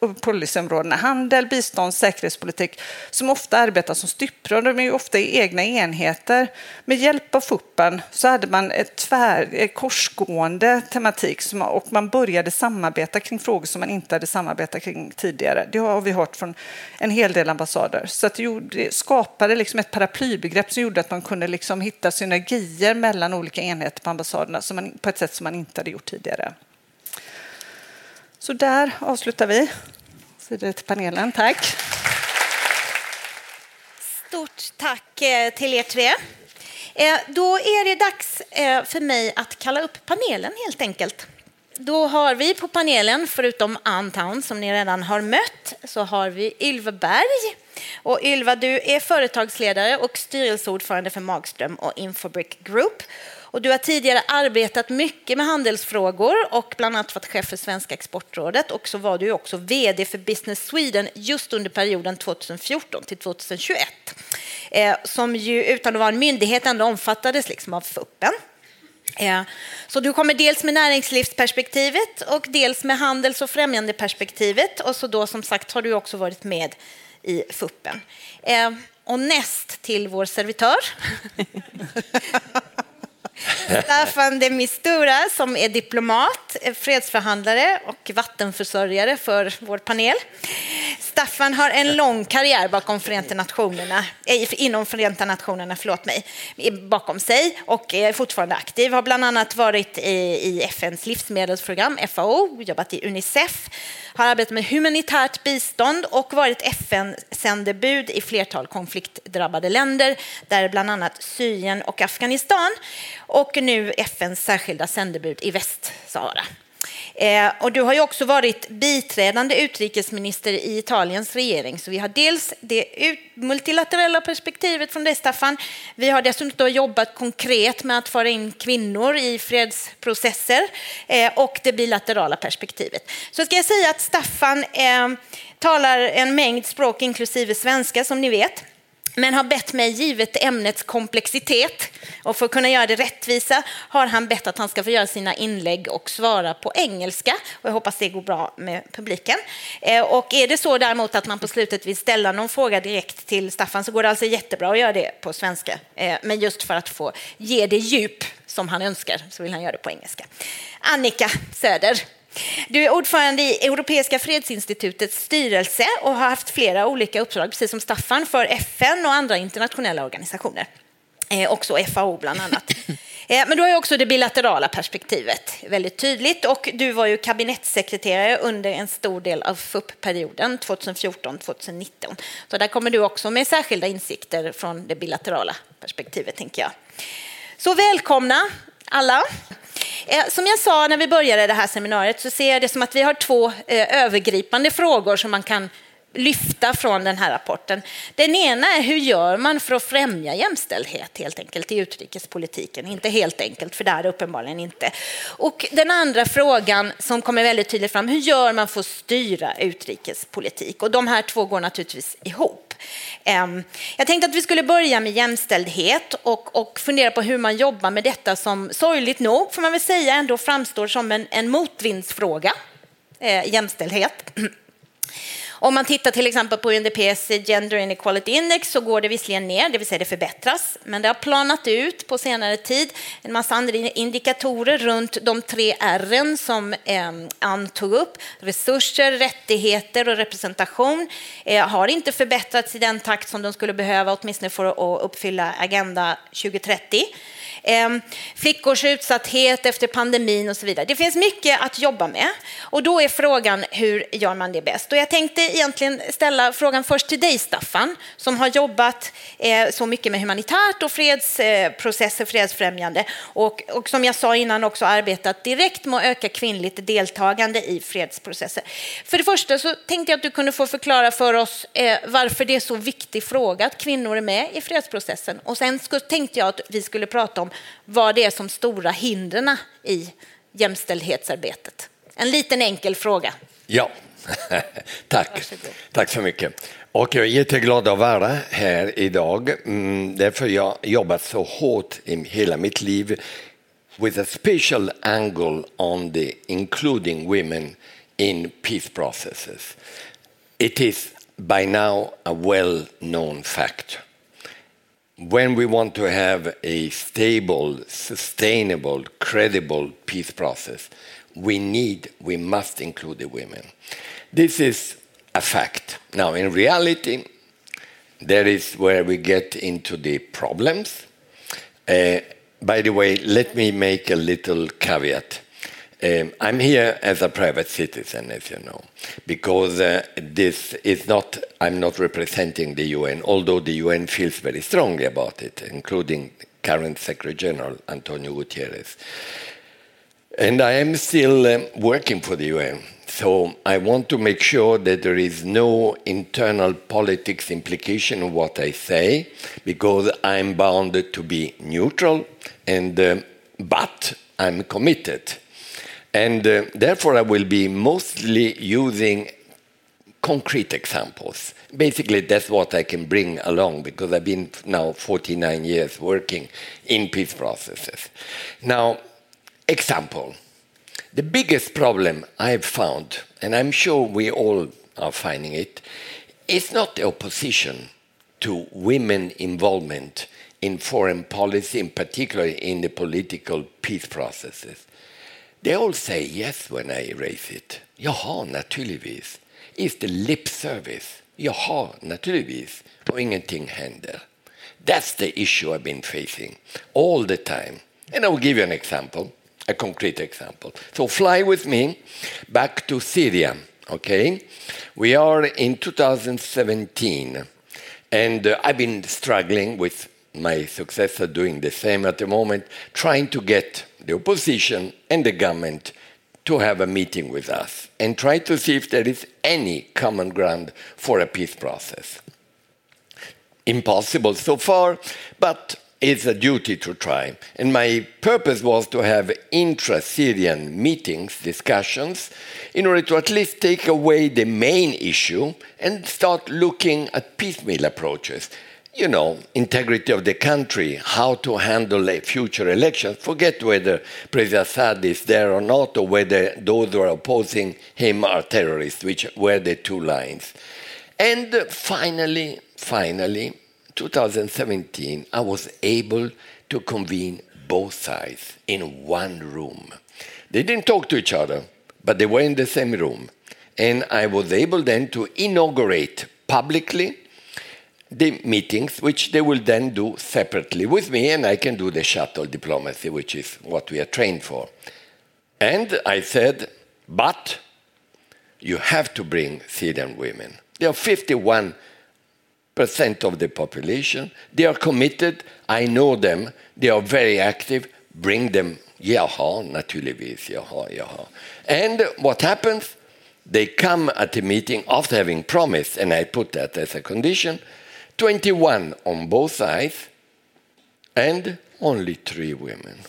eh, policyområdena, handel, bistånd, säkerhetspolitik, som ofta arbetar som stuprör, de är ju ofta i egna enheter. Med hjälp av FUPen så hade man ett tvär, eh, korsgående tematik som, och man började samarbeta kring frågor som man inte hade samarbetat kring tidigare. Det har vi hört från en hel del ambassader. Så att det skapade liksom ett paraplybegrepp som gjorde att man kunde liksom Liksom hitta synergier mellan olika enheter på ambassaderna som man, på ett sätt som man inte hade gjort tidigare. Så där avslutar vi. Sida till panelen. Tack. Stort tack eh, till er tre. Eh, då är det dags eh, för mig att kalla upp panelen helt enkelt. Då har vi på panelen, förutom Antown som ni redan har mött, så har vi Ylva Berg. Och Ylva, du är företagsledare och styrelseordförande för Magström och Infobrick Group. Och du har tidigare arbetat mycket med handelsfrågor och bland annat varit chef för Svenska exportrådet och så var du också vd för Business Sweden just under perioden 2014 till 2021. Eh, som ju utan att vara en myndighet ändå omfattades liksom av FUPen. Eh, så du kommer dels med näringslivsperspektivet och dels med handels och främjandeperspektivet och så då som sagt har du också varit med i fuppen. Eh, och näst till vår servitör Staffan de Mistura som är diplomat, fredsförhandlare och vattenförsörjare för vår panel. Staffan har en lång karriär bakom Förenta Nationerna, eh, inom Förenta Nationerna förlåt mig, bakom sig och är fortfarande aktiv. Har bland annat varit i FNs livsmedelsprogram, FAO, jobbat i Unicef, har arbetat med humanitärt bistånd och varit FN-sändebud i flertal konfliktdrabbade länder, där bland annat Syrien och Afghanistan och nu FNs särskilda sändebud i Västsahara. Eh, och du har ju också varit biträdande utrikesminister i Italiens regering, så vi har dels det multilaterala perspektivet från dig, Staffan. Vi har dessutom jobbat konkret med att föra in kvinnor i fredsprocesser eh, och det bilaterala perspektivet. Så ska jag säga att Staffan eh, talar en mängd språk, inklusive svenska, som ni vet men har bett mig, givet ämnets komplexitet och för att kunna göra det rättvisa, har han bett att han ska få göra sina inlägg och svara på engelska. Och jag hoppas det går bra med publiken. Eh, och är det så däremot att man på slutet vill ställa någon fråga direkt till Staffan så går det alltså jättebra att göra det på svenska. Eh, men just för att få ge det djup som han önskar så vill han göra det på engelska. Annika Söder. Du är ordförande i Europeiska fredsinstitutets styrelse och har haft flera olika uppdrag, precis som Staffan, för FN och andra internationella organisationer. Eh, också FAO bland annat. Eh, men du har ju också det bilaterala perspektivet väldigt tydligt och du var ju kabinettssekreterare under en stor del av FUP-perioden 2014-2019. Så där kommer du också med särskilda insikter från det bilaterala perspektivet, tänker jag. Så välkomna alla. Eh, som jag sa när vi började det här seminariet så ser jag det som att vi har två eh, övergripande frågor som man kan lyfta från den här rapporten. Den ena är hur gör man för att främja jämställdhet helt enkelt i utrikespolitiken? Inte helt enkelt, för det är det uppenbarligen inte. Och den andra frågan som kommer väldigt tydligt fram, hur gör man för att styra utrikespolitik? Och de här två går naturligtvis ihop. Jag tänkte att vi skulle börja med jämställdhet och, och fundera på hur man jobbar med detta som sorgligt nog, får man väl säga, ändå framstår som en, en motvindsfråga, eh, jämställdhet. Om man tittar till exempel på UNDPs Gender Inequality Index så går det visserligen ner, det vill säga det förbättras, men det har planat ut på senare tid. En massa andra indikatorer runt de tre R som eh, Ann tog upp. Resurser, rättigheter och representation eh, har inte förbättrats i den takt som de skulle behöva, åtminstone för att uppfylla Agenda 2030. Flickors utsatthet efter pandemin och så vidare. Det finns mycket att jobba med och då är frågan hur gör man det bäst? Och jag tänkte egentligen ställa frågan först till dig Staffan som har jobbat eh, så mycket med humanitärt och fredsprocesser, eh, fredsfrämjande och, och som jag sa innan också arbetat direkt med att öka kvinnligt deltagande i fredsprocesser. För det första så tänkte jag att du kunde få förklara för oss eh, varför det är så viktig fråga att kvinnor är med i fredsprocessen och sen tänkte jag att vi skulle prata om vad det är som stora hindren i jämställdhetsarbetet. En liten enkel fråga. Ja, tack. Tack så mycket. Och jag är jätteglad att vara här idag. Mm, därför jag jobbat så hårt i hela mitt liv with a special angle on the including women in peace processes. It is by now a well-known fact. When we want to have a stable, sustainable, credible peace process, we need, we must include the women. This is a fact. Now, in reality, that is where we get into the problems. Uh, by the way, let me make a little caveat. Um, I'm here as a private citizen, as you know, because uh, this is not, I'm not representing the UN, although the UN feels very strongly about it, including current Secretary General Antonio Gutierrez. And I am still um, working for the UN. So I want to make sure that there is no internal politics implication of what I say, because I'm bound to be neutral, and uh, but I'm committed, and uh, therefore I will be mostly using concrete examples. Basically, that's what I can bring along because I've been now 49 years working in peace processes. Now, example the biggest problem I've found, and I'm sure we all are finding it, is not the opposition to women involvement in foreign policy, in particular in the political peace processes. They all say yes when I raise it. Jaha, naturligtvis. Is the lip service. Jaha, naturligtvis. Och ingenting händer. That's the issue I've been facing all the time. And I'll give you an example a concrete example. So fly with me back to Syria. Okay, we are in 2017, and uh, I've been struggling with my successor doing the same at the moment, trying to get the opposition and the government to have a meeting with us and try to see if there is any common ground for a peace process. Impossible so far, but it's a duty to try. And my purpose was to have intra Syrian meetings, discussions, in order to at least take away the main issue and start looking at piecemeal approaches. You know, integrity of the country, how to handle a future elections. Forget whether President Assad is there or not, or whether those who are opposing him are terrorists, which were the two lines. And finally, finally, 2017, I was able to convene both sides in one room. They didn't talk to each other, but they were in the same room. And I was able then to inaugurate publicly the meetings, which they will then do separately with me, and I can do the shuttle diplomacy, which is what we are trained for. And I said, but you have to bring Syrian women. There are 51 percent of the population. They are committed. I know them. They are very active. Bring them. Jaha, naturligtvis. Jaha, jaha. And what happens? They come at the meeting after having promised, and I put that as a condition, 21 on both sides, and only three women.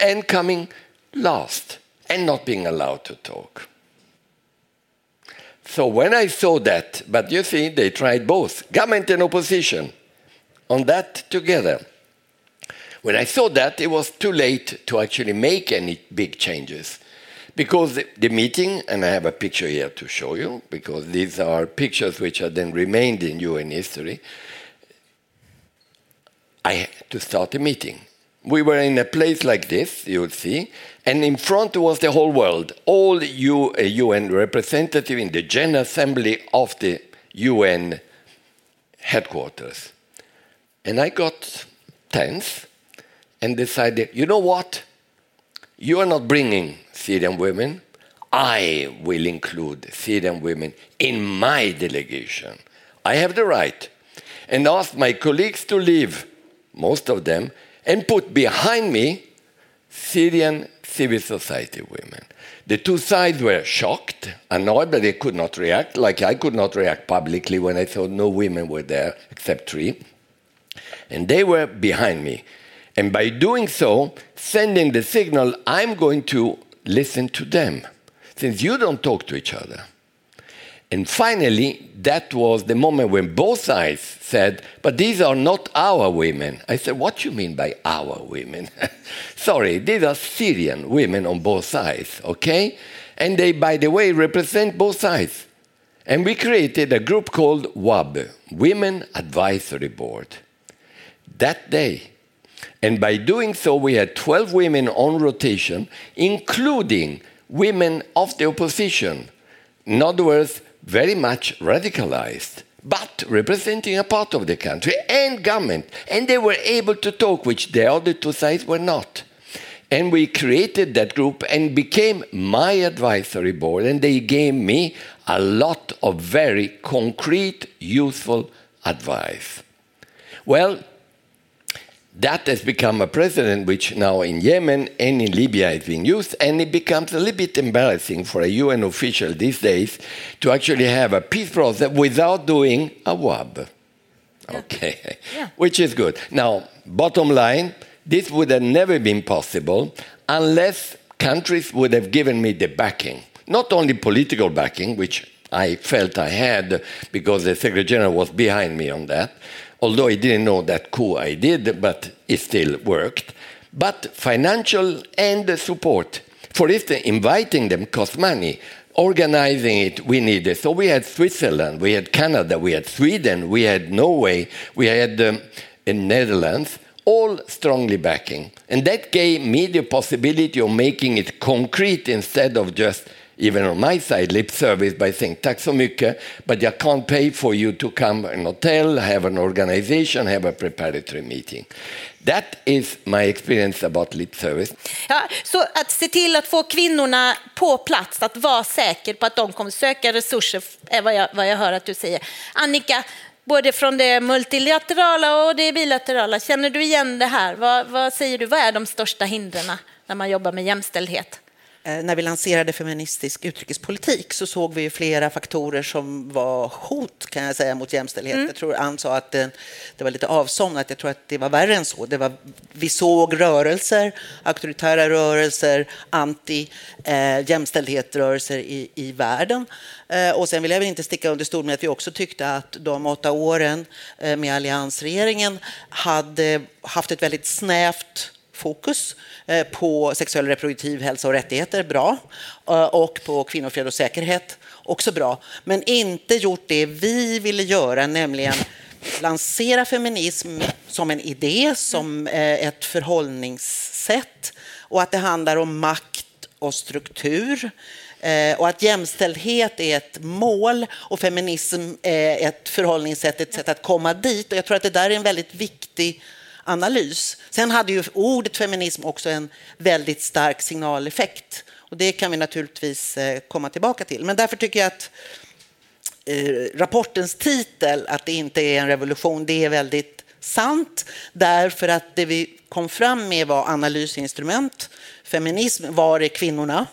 And coming last, and not being allowed to talk. So when I saw that, but you see, they tried both, government and opposition, on that together. When I saw that, it was too late to actually make any big changes. Because the meeting, and I have a picture here to show you, because these are pictures which have then remained in UN history, I had to start a meeting. We were in a place like this, you would see, and in front was the whole world, all U, uh, UN representative in the General Assembly of the UN headquarters. And I got tense and decided, you know what? You are not bringing Syrian women. I will include Syrian women in my delegation. I have the right. And asked my colleagues to leave, most of them, and put behind me Syrian civil society women. The two sides were shocked, annoyed, but they could not react, like I could not react publicly when I saw no women were there except three. And they were behind me. And by doing so, sending the signal, I'm going to listen to them. since you don't talk to each other. And finally, that was the moment when both sides said, But these are not our women. I said, What do you mean by our women? Sorry, these are Syrian women on both sides, okay? And they, by the way, represent both sides. And we created a group called WAB, Women Advisory Board, that day. And by doing so, we had 12 women on rotation, including women of the opposition. In other words, very much radicalized, but representing a part of the country and government. And they were able to talk, which the other two sides were not. And we created that group and became my advisory board, and they gave me a lot of very concrete, useful advice. Well, that has become a precedent which now in Yemen and in Libya is being used, and it becomes a little bit embarrassing for a UN official these days to actually have a peace process without doing a WAB. Okay, yeah. which is good. Now, bottom line, this would have never been possible unless countries would have given me the backing, not only political backing, which I felt I had because the Secretary General was behind me on that, although I didn't know that coup I did, but it still worked. But financial and support. For instance, inviting them cost money. Organizing it, we needed. So we had Switzerland, we had Canada, we had Sweden, we had Norway, we had um, in Netherlands, all strongly backing. And that gave me the possibility of making it concrete instead of just even on my side, lip service by saying tack så mycket, but jag can't pay for you to come an hotel, have an organization, have a preparatory meeting. That is my experience about lip service. Ja, så att se till att få kvinnorna på plats, att vara säker på att de kommer söka resurser, är vad jag, vad jag hör att du säger. Annika, både från det multilaterala och det bilaterala, känner du igen det här? Vad, vad säger du, vad är de största hindren när man jobbar med jämställdhet? Eh, när vi lanserade feministisk utrikespolitik så såg vi flera faktorer som var hot kan jag säga mot jämställdhet. Mm. Jag tror Ann sa att det, det, var lite avsomnat. Jag tror att det var värre än så. Det var, vi såg rörelser, auktoritära rörelser, anti eh, i, i världen. Eh, och sen vill jag väl inte sticka under stol med att vi också tyckte att de åtta åren eh, med alliansregeringen hade haft ett väldigt snävt fokus eh, på sexuell och reproduktiv hälsa och rättigheter, bra. Eh, och på kvinnofred och säkerhet, också bra. Men inte gjort det vi ville göra, nämligen lansera feminism som en idé, som eh, ett förhållningssätt och att det handlar om makt och struktur och att jämställdhet är ett mål och feminism är ett förhållningssätt, ett sätt att komma dit. Och jag tror att det där är en väldigt viktig analys. Sen hade ju ordet feminism också en väldigt stark signaleffekt och det kan vi naturligtvis eh, komma tillbaka till. Men därför tycker jag att eh, rapportens titel, att det inte är en revolution, det är väldigt sant därför att det vi kom fram med var analysinstrument. Feminism, var är kvinnorna?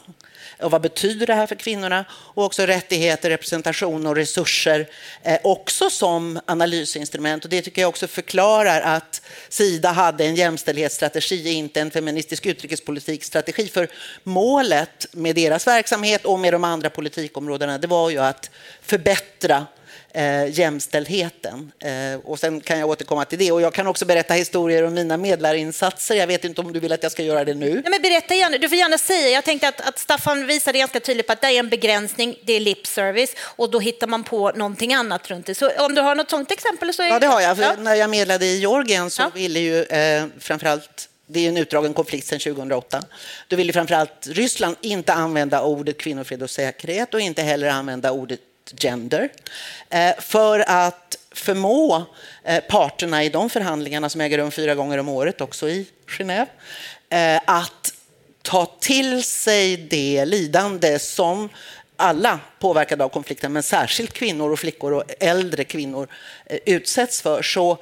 Och vad betyder det här för kvinnorna? Och också rättigheter, representation och resurser eh, också som analysinstrument. Och det tycker jag också förklarar att Sida hade en jämställdhetsstrategi, inte en feministisk utrikespolitikstrategi. För målet med deras verksamhet och med de andra politikområdena, det var ju att förbättra eh, jämställdheten. Eh, och sen kan jag återkomma till det. Och jag kan också berätta historier om mina medlarinsatser. Jag vet inte om du vill att jag ska göra det nu. Nej, men berätta gärna. Du får gärna säga. Jag tänkte att, att Staffan visade ganska tydligt på att det är en begränsning, det är lip service och då hittar man på någonting annat runt det. Så om du har något sånt exempel så är Ja, det har jag. Ja. När jag medlade i Georgien så ja. ville ju eh, framförallt det är en utdragen konflikt sedan 2008. Då ville framförallt Ryssland inte använda ordet kvinnofred och säkerhet och inte heller använda ordet gender eh, för att förmå eh, parterna i de förhandlingarna som äger rum fyra gånger om året, också i Genève, eh, att ta till sig det lidande som alla påverkade av konflikten, men särskilt kvinnor och flickor och äldre kvinnor utsätts för, så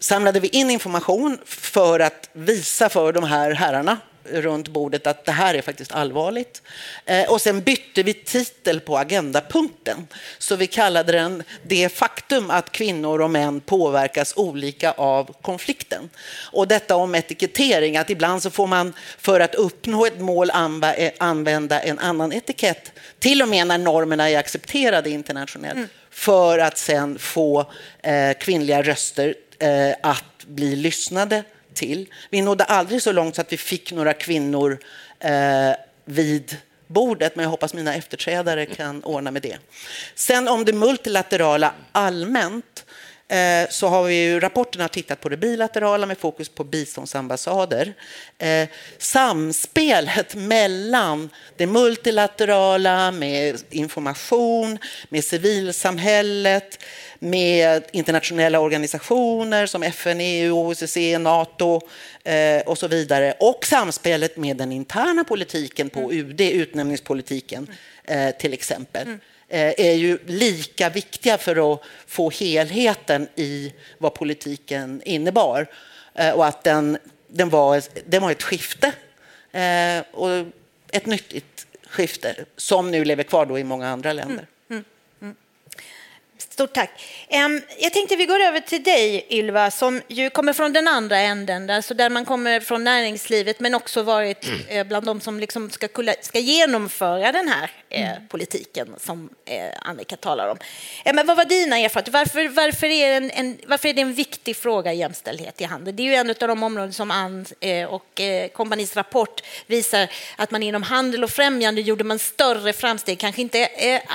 samlade vi in information för att visa för de här herrarna runt bordet att det här är faktiskt allvarligt. Eh, och sen bytte vi titel på agendapunkten. Så vi kallade den Det faktum att kvinnor och män påverkas olika av konflikten. Och detta om etikettering, att ibland så får man för att uppnå ett mål eh, använda en annan etikett, till och med när normerna är accepterade internationellt, mm. för att sen få eh, kvinnliga röster eh, att bli lyssnade till. Vi nådde aldrig så långt så att vi fick några kvinnor eh, vid bordet, men jag hoppas mina efterträdare kan ordna med det. Sen om det multilaterala allmänt eh, så har vi ju rapporterna tittat på det bilaterala med fokus på biståndsambassader. Eh, samspelet mellan det multilaterala med information, med civilsamhället, med internationella organisationer som FN, EU, OSSE, Nato eh, och så vidare. Och samspelet med den interna politiken på mm. UD, utnämningspolitiken eh, till exempel mm. eh, är ju lika viktiga för att få helheten i vad politiken innebar. Eh, och att den, den, var, den var ett skifte, eh, och ett nyttigt skifte som nu lever kvar då i många andra länder. Mm. Stort tack. Jag tänkte vi går över till dig, Ylva, som ju kommer från den andra änden, alltså där man kommer från näringslivet men också varit eh, bland de som liksom ska, ska genomföra den här eh, mm. politiken som eh, Annika talar om. Men vad var dina erfarenheter? Varför, varför, är en, en, varför är det en viktig fråga, jämställdhet i handeln? Det är ju en av de områden som Ann och kompanis rapport visar att man inom handel och främjande gjorde man större framsteg, kanske inte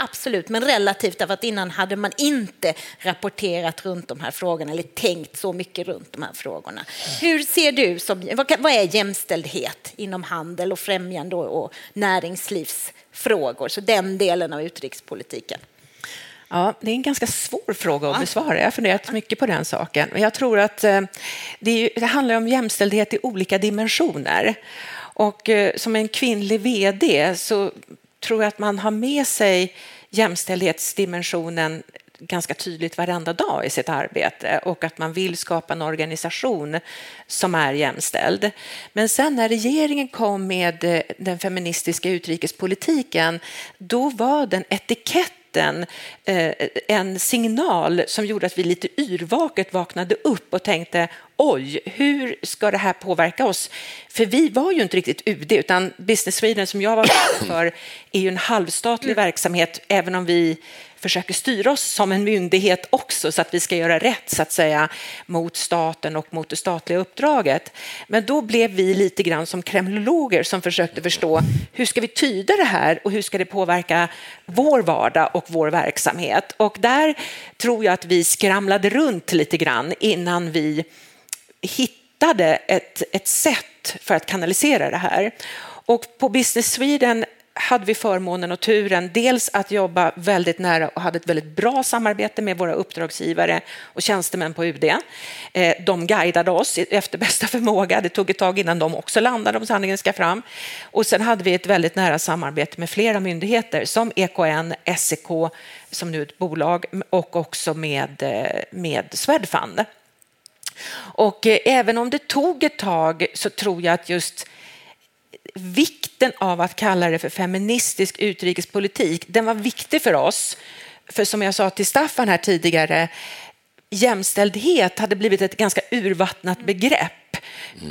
absolut, men relativt, därför att innan hade man inte rapporterat runt de här frågorna eller tänkt så mycket runt de här frågorna. Hur ser du, som, vad är jämställdhet inom handel och främjande och näringslivsfrågor, så den delen av utrikespolitiken? Ja, det är en ganska svår fråga att besvara. Jag har funderat mycket på den saken. Jag tror att eh, det, ju, det handlar om jämställdhet i olika dimensioner. Och eh, som en kvinnlig vd så tror jag att man har med sig jämställdhetsdimensionen ganska tydligt varenda dag i sitt arbete och att man vill skapa en organisation som är jämställd. Men sen när regeringen kom med eh, den feministiska utrikespolitiken, då var den etiketten eh, en signal som gjorde att vi lite yrvaket vaknade upp och tänkte oj, hur ska det här påverka oss? För vi var ju inte riktigt UD, utan Business Sweden som jag var för är ju en halvstatlig mm. verksamhet, även om vi försöker styra oss som en myndighet också så att vi ska göra rätt så att säga mot staten och mot det statliga uppdraget. Men då blev vi lite grann som kremlologer som försökte förstå hur ska vi tyda det här och hur ska det påverka vår vardag och vår verksamhet? Och där tror jag att vi skramlade runt lite grann innan vi hittade ett, ett sätt för att kanalisera det här. Och på Business Sweden hade vi förmånen och turen dels att jobba väldigt nära och hade ett väldigt bra samarbete med våra uppdragsgivare och tjänstemän på UD. Eh, de guidade oss efter bästa förmåga. Det tog ett tag innan de också landade om sanningen ska fram. Och sen hade vi ett väldigt nära samarbete med flera myndigheter som EKN, SEK, som nu är ett bolag, och också med, eh, med Swedfund. Och eh, även om det tog ett tag så tror jag att just vikten av att kalla det för feministisk utrikespolitik, den var viktig för oss. För som jag sa till Staffan här tidigare, jämställdhet hade blivit ett ganska urvattnat begrepp.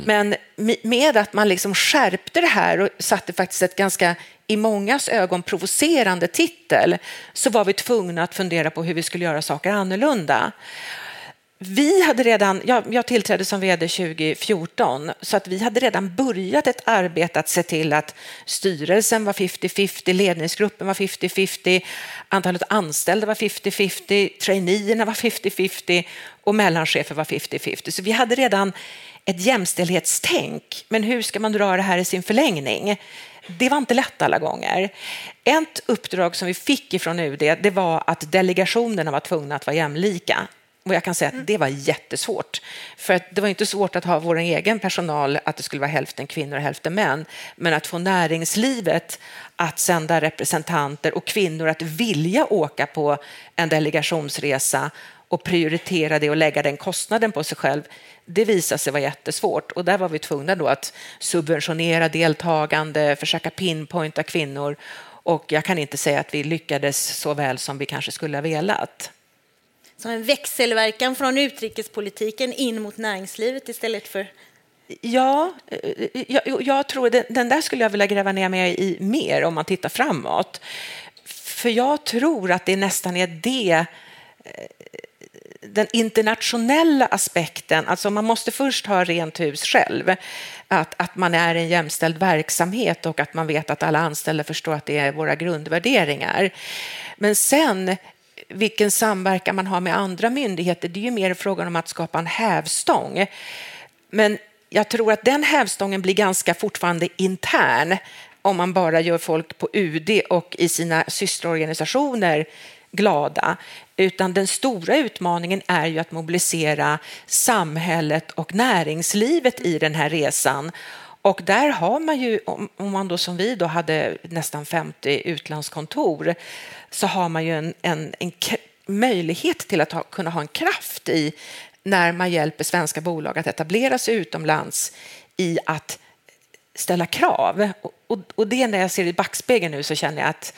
Men med att man liksom skärpte det här och satte faktiskt ett ganska i mångas ögon provocerande titel så var vi tvungna att fundera på hur vi skulle göra saker annorlunda vi hade redan, jag, jag tillträdde som vd 2014, så att vi hade redan börjat ett arbete att se till att styrelsen var 50-50, ledningsgruppen var 50-50, antalet anställda var 50-50, traineerna var 50-50 och mellanchefer var 50-50. Så vi hade redan ett jämställdhetstänk. Men hur ska man dra det här i sin förlängning? Det var inte lätt alla gånger. Ett uppdrag som vi fick från UD det var att delegationerna var tvungna att vara jämlika. Och jag kan säga att det var jättesvårt. För att det var inte svårt att ha vår egen personal, att det skulle vara hälften kvinnor och hälften män. Men att få näringslivet att sända representanter och kvinnor att vilja åka på en delegationsresa och prioritera det och lägga den kostnaden på sig själv, det visade sig vara jättesvårt. Och där var vi tvungna då att subventionera deltagande, försöka pinpointa kvinnor och jag kan inte säga att vi lyckades så väl som vi kanske skulle ha velat. Som en växelverkan från utrikespolitiken in mot näringslivet istället för Ja, eh, jag, jag tror den, den där skulle jag vilja gräva ner mig i mer om man tittar framåt. För jag tror att det nästan är det eh, den internationella aspekten, alltså man måste först ha rent hus själv, att, att man är en jämställd verksamhet och att man vet att alla anställda förstår att det är våra grundvärderingar. Men sen vilken samverkan man har med andra myndigheter, det är ju mer frågan om att skapa en hävstång. Men jag tror att den hävstången blir ganska fortfarande intern om man bara gör folk på UD och i sina systerorganisationer glada, utan den stora utmaningen är ju att mobilisera samhället och näringslivet i den här resan. Och där har man ju, om man då som vi då hade nästan 50 utlandskontor, så har man ju en, en, en möjlighet till att ha, kunna ha en kraft i när man hjälper svenska bolag att etablera sig utomlands i att ställa krav. Och, och, och det när jag ser i backspegeln nu så känner jag att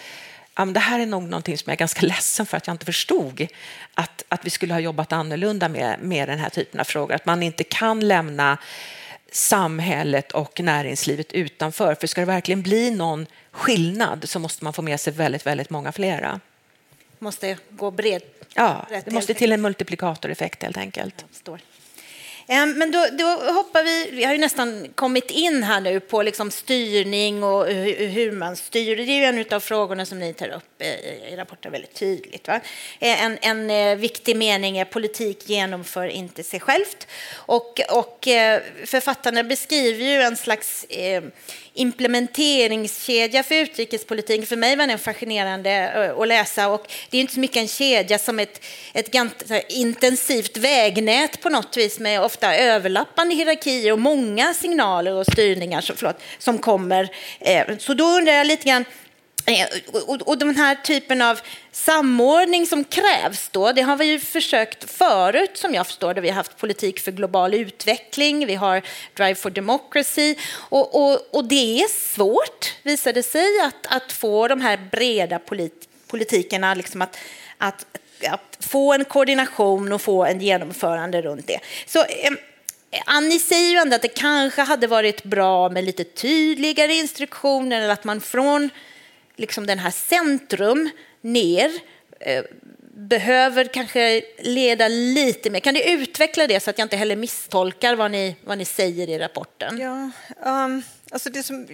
ja, det här är nog någonting som jag är ganska ledsen för att jag inte förstod att, att vi skulle ha jobbat annorlunda med, med den här typen av frågor. Att man inte kan lämna samhället och näringslivet utanför. För ska det verkligen bli någon skillnad så måste man få med sig väldigt, väldigt många flera. Måste gå bred. Ja, det måste till en multiplikatoreffekt helt enkelt. Men då, då, hoppar vi, vi har ju nästan kommit in här nu på liksom styrning och hur man styr. Det är ju en av frågorna som ni tar upp eh, i rapporten väldigt tydligt. Va? Eh, en, en eh, viktig mening är politik genomför inte sig självt. Och, och författarna beskriver ju en slags implementeringskedja för utrikespolitik. För mig var den fascinerande att läsa. Och det är inte så mycket en kedja som ett, ett ganska intensivt vägnät på något vis med ofta överlappande hierarkier och många signaler och styrningar som, förlåt, som kommer. Eh, så då undrar jag lite grann, eh, och den här typen av samordning som krävs då, det har vi ju försökt förut som jag förstår det. Vi har haft politik för global utveckling, vi har Drive for Democracy och, och, och det är svårt, visar det sig, att, att få de här breda polit, politikerna liksom att, att, att få en koordination och få en genomförande runt det. Så, eh, Annie säger ju ändå att det kanske hade varit bra med lite tydligare instruktioner eller att man från liksom den här centrum ner eh, behöver kanske leda lite mer. Kan du utveckla det så att jag inte heller misstolkar vad ni, vad ni säger i rapporten? Ja, um, alltså det som,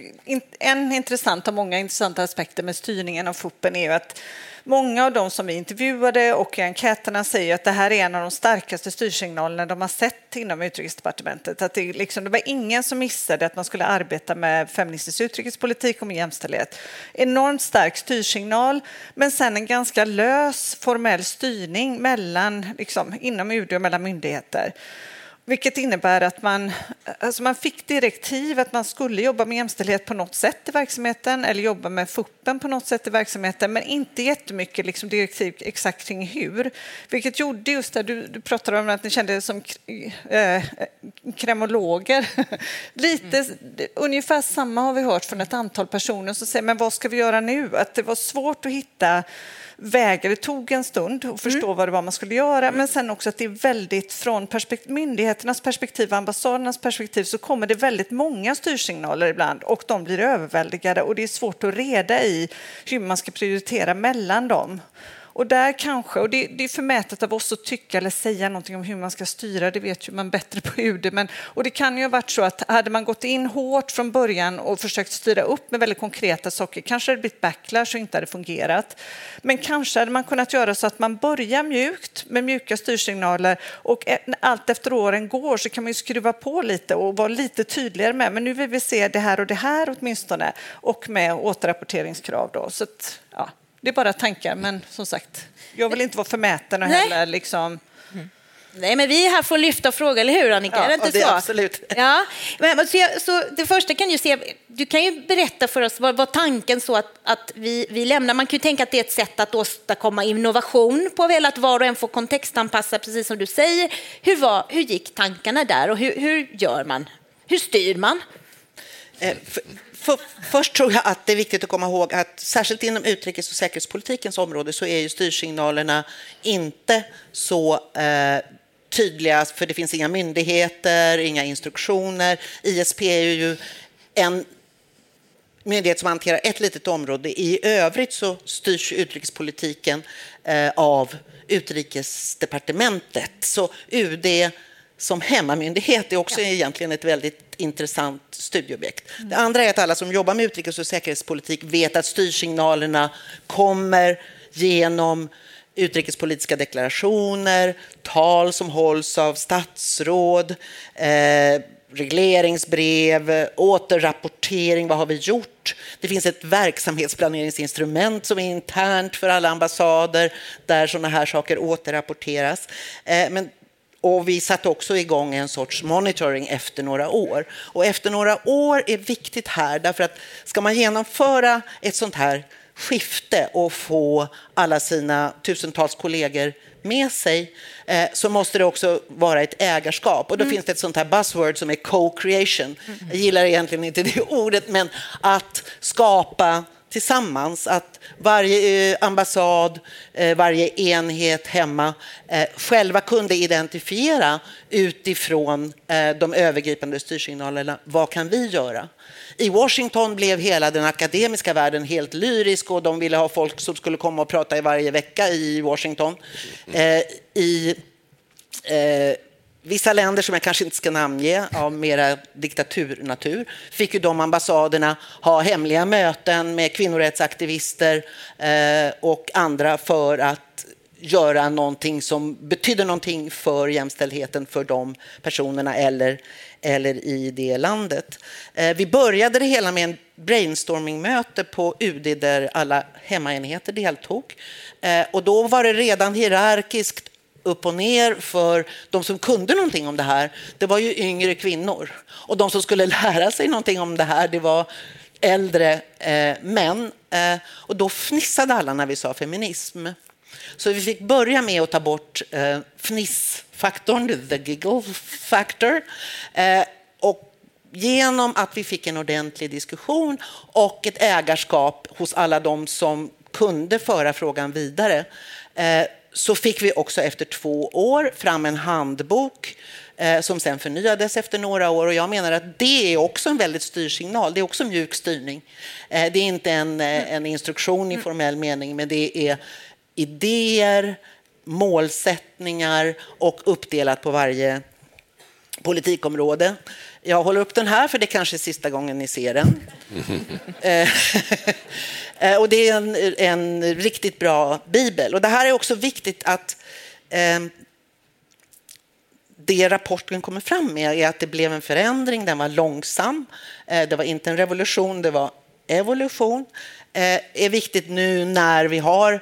en intressant av många intressanta aspekter med styrningen av FUPen är ju att Många av de som vi intervjuade och i enkäterna säger att det här är en av de starkaste styrsignalerna de har sett inom Utrikesdepartementet. Att det, liksom, det var ingen som missade att man skulle arbeta med feministisk utrikespolitik och med jämställdhet. Enormt stark styrsignal, men sen en ganska lös formell styrning mellan, liksom, inom UD och mellan myndigheter. Vilket innebär att man, alltså man fick direktiv att man skulle jobba med jämställdhet på något sätt i verksamheten eller jobba med fuppen på något sätt i verksamheten men inte jättemycket liksom direktiv exakt kring hur. Vilket gjorde just det, du, du pratade om att ni kände er som eh, eh, kremologer. Lite, mm. Ungefär samma har vi hört från ett antal personer som säger men vad ska vi göra nu? Att det var svårt att hitta vägar. Det tog en stund att förstå mm. vad det var man skulle göra, men sen också att det är väldigt från perspekt myndigheternas perspektiv ambassadernas perspektiv så kommer det väldigt många styrsignaler ibland och de blir överväldigade och det är svårt att reda i hur man ska prioritera mellan dem. Och där kanske, och det, det, är förmätet av oss att tycka eller säga någonting om hur man ska styra, det vet ju man bättre på UD. Men, och det kan ju ha varit så att hade man gått in hårt från början och försökt styra upp med väldigt konkreta saker, kanske hade det blivit backlash och inte hade fungerat. Men kanske hade man kunnat göra så att man börjar mjukt med mjuka styrsignaler och allt efter åren går så kan man ju skruva på lite och vara lite tydligare med, men nu vill vi se det här och det här åtminstone och med återrapporteringskrav då. Så att, ja. Det är bara tankar, men som sagt, jag vill inte vara förmäten och heller liksom... Nej, men vi är här för att lyfta frågor, eller hur Annika? Ja, är det inte det så? absolut. Ja, men, så, jag, så det första kan du se, du kan ju berätta för oss vad, vad tanken så att, att vi, vi lämnar, man kan ju tänka att det är ett sätt att åstadkomma innovation på väl att var och en får kontextanpassa, precis som du säger. Hur, var, hur gick tankarna där och hur, hur gör man? Hur styr man? Eh, för, för, först tror jag att det är viktigt att komma ihåg att särskilt inom utrikes och säkerhetspolitikens område så är ju styrsignalerna inte så eh, tydliga, för det finns inga myndigheter, inga instruktioner. ISP är ju en myndighet som hanterar ett litet område. I övrigt så styrs utrikespolitiken eh, av utrikesdepartementet. Så UD som hemmamyndighet är också egentligen ett väldigt intressant studieobjekt. Det andra är att alla som jobbar med utrikes och säkerhetspolitik vet att styrsignalerna kommer genom utrikespolitiska deklarationer, tal som hålls av statsråd, eh, regleringsbrev, återrapportering, vad har vi gjort? Det finns ett verksamhetsplaneringsinstrument som är internt för alla ambassader där sådana här saker återrapporteras. Eh, men och vi satte också igång en sorts monitoring efter några år. Och efter några år är viktigt här, därför att ska man genomföra ett sånt här skifte och få alla sina tusentals kollegor med sig eh, så måste det också vara ett ägarskap. Och då mm. finns det ett sånt här buzzword som är co-creation. Jag gillar egentligen inte det ordet, men att skapa tillsammans. Att varje eh, ambassad, eh, varje enhet hemma eh, själva kunde identifiera utifrån de övergripande styrsignalerna. Vad kan vi göra? I Washington blev hela den akademiska världen helt lyrisk och de ville ha folk som skulle komma och prata i varje vecka i Washington. I Vissa länder som jag kanske inte ska namnge av mera diktaturnatur fick ju de ambassaderna ha hemliga möten med kvinnorättsaktivister eh, och andra för att göra någonting som betyder någonting för jämställdheten för de personerna eller, eller i det landet. Eh, vi började det hela med en brainstormingmöte på UD där alla hemmaenheter deltog. Eh, och då var det redan hierarkiskt upp och ner för de som kunde någonting om det här, det var ju yngre kvinnor. Och de som skulle lära sig någonting om det här, det var äldre eh, män. Eh, och då fnissade alla när vi sa feminism. Så vi fick börja med att ta bort eh, fnissfaktorn, the giggle factor. Eh, och genom att vi fick en ordentlig diskussion och ett ägarskap hos alla de som kunde föra frågan vidare eh, så fick vi också efter två år fram en handbok eh, som sen förnyades efter några år. Och jag menar att det är också en väldigt styrsignal. Det är också mjuk styrning. Eh, det är inte en, eh, en instruktion i formell mening, men det är idéer, målsättningar och uppdelat på varje politikområde. Jag håller upp den här, för det kanske är sista gången ni ser den. Eh, och det är en, en, riktigt bra bibel. Och det här är också viktigt att eh, det rapporten kommer fram med är att det blev en förändring, den var långsam. Eh, det var inte en revolution, det var evolution. Eh, är viktigt nu när vi har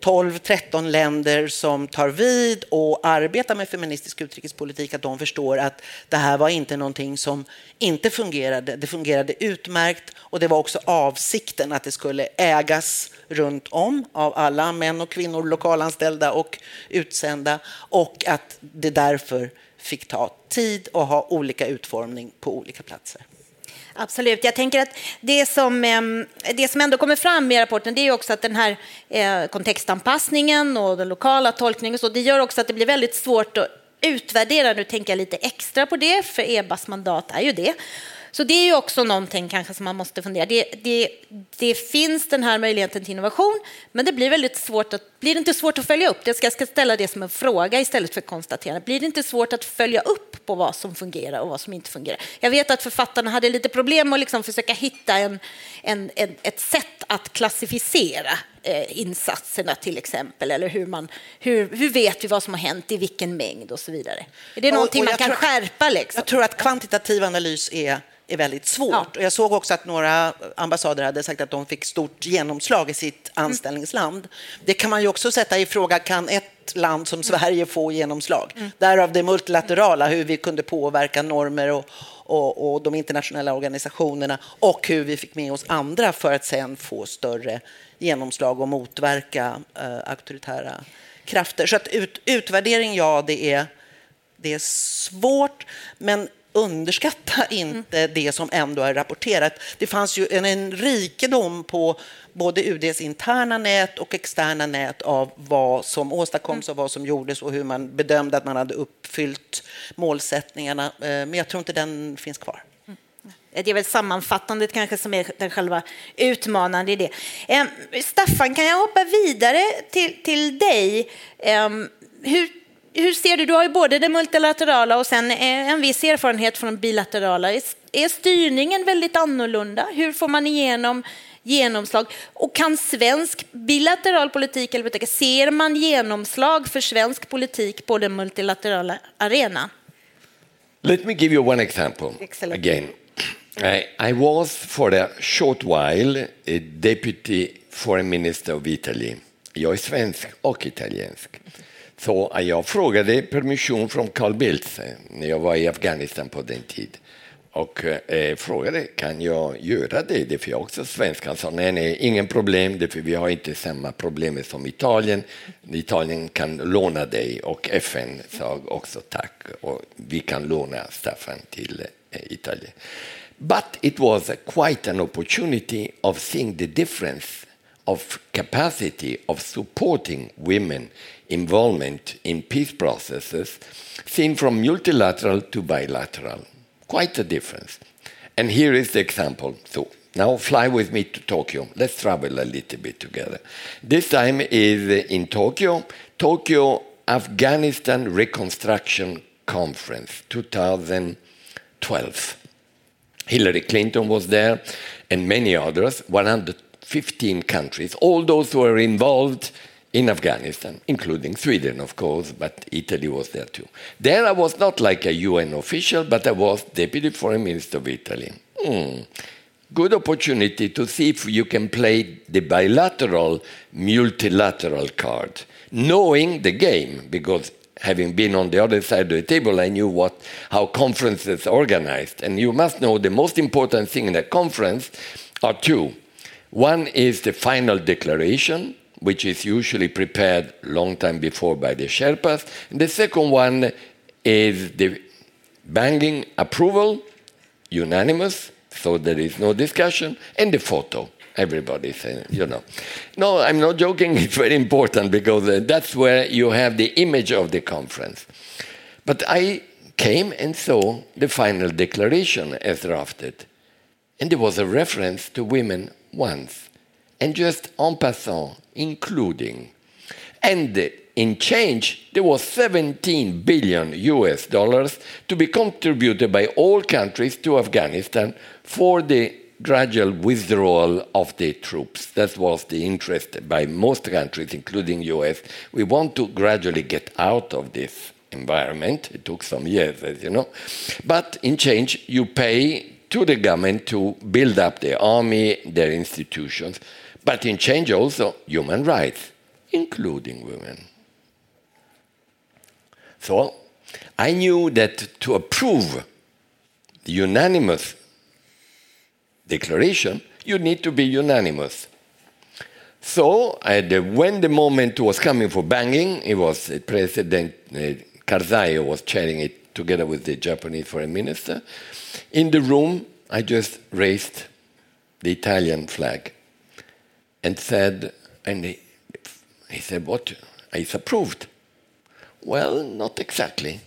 12-13 länder som tar vid och arbetar med feministisk utrikespolitik, att de förstår att det här var inte någonting som inte fungerade. Det fungerade utmärkt och det var också avsikten att det skulle ägas runt om av alla män och kvinnor, lokalanställda och utsända och att det därför fick ta tid och ha olika utformning på olika platser. Absolut. Jag tänker att det som, ehm, det som ändå kommer fram i rapporten det är också att den här eh, kontextanpassningen och den lokala tolkningen och så, det gör också att det blir väldigt svårt att utvärdera. Nu tänker jag lite extra på det, för EBAs mandat är ju det. Så det är ju också någonting kanske som man måste fundera. Det, det, det finns den här möjligheten till innovation, men det blir väldigt svårt att, blir det inte svårt att följa upp? Jag ska, ställa det som en fråga istället för konstaterande. Blir det inte svårt att följa upp på vad som fungerar och vad som inte fungerar? Jag vet att författarna hade lite problem med att liksom försöka hitta en, en, en, ett sätt att klassificera eh, insatserna till exempel, eller hur, man, hur, hur vet vi vad som har hänt i vilken mängd och så vidare. Är det någonting och, och man kan tror, skärpa? Liksom? Jag tror att kvantitativ analys är är väldigt svårt. Ja. Och jag såg också att några ambassader hade sagt att de fick stort genomslag i sitt anställningsland. Det kan man ju också sätta i fråga, kan ett land som Sverige få genomslag. Mm. Därav det multilaterala, hur vi kunde påverka normer och, och, och, de internationella organisationerna och hur vi fick med oss andra för att sen få större genomslag och motverka eh, auktoritära krafter. Så att ut, utvärdering, ja, det är, det är svårt, men underskatta inte mm. det som ändå är rapporterat. Det fanns ju en, en rikedom på både UDs interna nät och externa nät av vad som åstadkoms och vad som gjordes och hur man bedömde att man hade uppfyllt målsättningarna. Eh, men jag tror inte den finns kvar. Mm. Det är väl sammanfattandet kanske som är den själva utmanande i det. Staffan, kan jag hoppa vidare till, till dig? Hur hur ser du, du har ju både det multilaterala och sen en viss erfarenhet från bilaterala. Är styrningen väldigt annorlunda? Hur får man igenom genomslag? Och kan svensk bilateral politik, eller ser man genomslag för svensk politik på den multilaterala arenan? Let me give you one example Excellent. again. I, I was for a short while a deputy foreign minister of Italy. Jag är svensk och italiensk. Så jag frågade permission från Carl Bildt eh, när jag var i Afghanistan på den tiden och eh, eh, frågade kan jag göra det, det för jag är också svensk. Han sa nej, nej, ingen problem, det för vi har inte samma problem som Italien. Italien kan låna dig och FN sa också tack och vi kan låna Staffan till eh, Italien. But it was quite an opportunity of seeing the difference of capacity of supporting women involvement in peace processes seen from multilateral to bilateral. Quite a difference. And here is the example. So now fly with me to Tokyo. Let's travel a little bit together. This time is in Tokyo, Tokyo Afghanistan Reconstruction Conference 2012. Hillary Clinton was there and many others, 115 countries, all those who are involved in Afghanistan, including Sweden, of course, but Italy was there too. There I was not like a UN official, but I was Deputy Foreign Minister of Italy. Mm. Good opportunity to see if you can play the bilateral, multilateral card, knowing the game, because having been on the other side of the table, I knew what, how conferences are organized. And you must know the most important thing in a conference are two. One is the final declaration, which is usually prepared long time before by the Sherpas. And the second one is the banging approval, unanimous, so there is no discussion, and the photo. Everybody saying, you know. No, I'm not joking. It's very important because uh, that's where you have the image of the conference. But I came and saw the final declaration as drafted. And there was a reference to women once. And just en passant, including. And in change, there was 17 billion US dollars to be contributed by all countries to Afghanistan for the gradual withdrawal of the troops. That was the interest by most countries, including US. We want to gradually get out of this environment. It took some years, as you know. But in change, you pay to the government to build up the army, their institutions but in change also human rights, including women. So I knew that to approve the unanimous declaration, you need to be unanimous. So when the moment was coming for banging, it was President uh, Karzai was chairing it together with the Japanese foreign minister. In the room, I just raised the Italian flag and said, and he, he said, what? It's approved. Well, not exactly.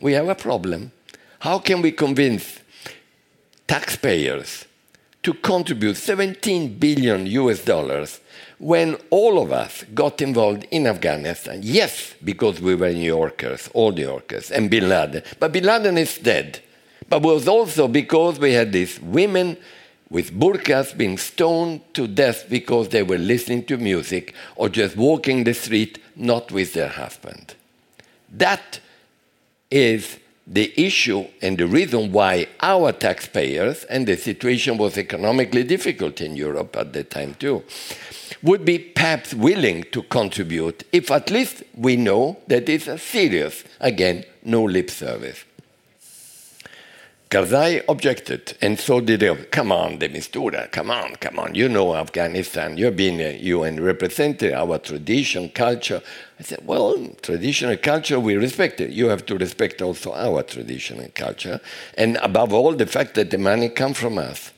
We have a problem. How can we convince taxpayers to contribute 17 billion US dollars when all of us got involved in Afghanistan? Yes, because we were New Yorkers, all New Yorkers, and Bin Laden. But Bin Laden is dead. But was also because we had these women with burqas being stoned to death because they were listening to music or just walking the street not with their husband. That is the issue and the reason why our taxpayers, and the situation was economically difficult in Europe at the time too, would be perhaps willing to contribute if at least we know that it's a serious, again, no lip service. Karzai objected, and so did they. Come on, de Mistura, come on, come on. You know Afghanistan. You've been a UN representative, our tradition, culture. I said, well, tradition and culture, we respect it. You have to respect also our tradition and culture. And above all, the fact that the money comes from us.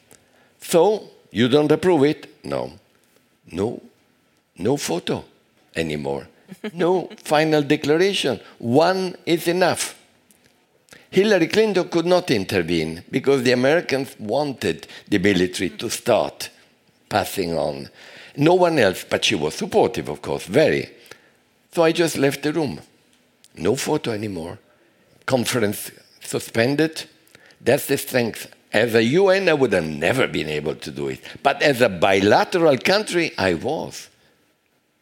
So, you don't approve it? No. No. No photo anymore. no final declaration. One is enough. Hillary Clinton could not intervene because the Americans wanted the military to start passing on. No one else, but she was supportive, of course, very. So I just left the room. No photo anymore. Conference suspended. That's the strength. As a UN, I would have never been able to do it. But as a bilateral country, I was.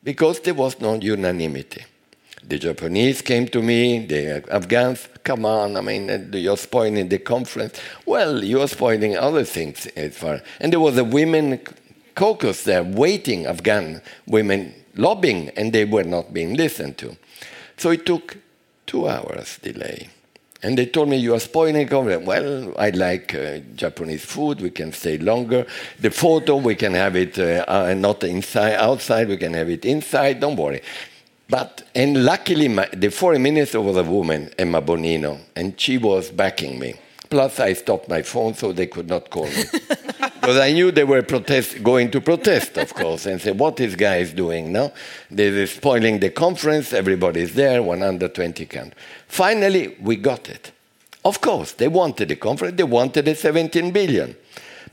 Because there was no unanimity. The Japanese came to me, the Afghans, come on, I mean, you're spoiling the conference. Well, you're spoiling other things as far. And there was a women caucus there waiting, Afghan women lobbying, and they were not being listened to. So it took two hours delay. And they told me, you are spoiling conference. Well, I like uh, Japanese food. We can stay longer. The photo, we can have it uh, uh, not inside, outside. We can have it inside. Don't worry. But, and luckily, my, the foreign minister was a woman, Emma Bonino, and she was backing me. Plus, I stopped my phone so they could not call me. because I knew they were protest, going to protest, of course, and say, what is guys doing now? They're spoiling the conference, everybody's there, 120 countries. Finally, we got it. Of course, they wanted the conference, they wanted the 17 billion.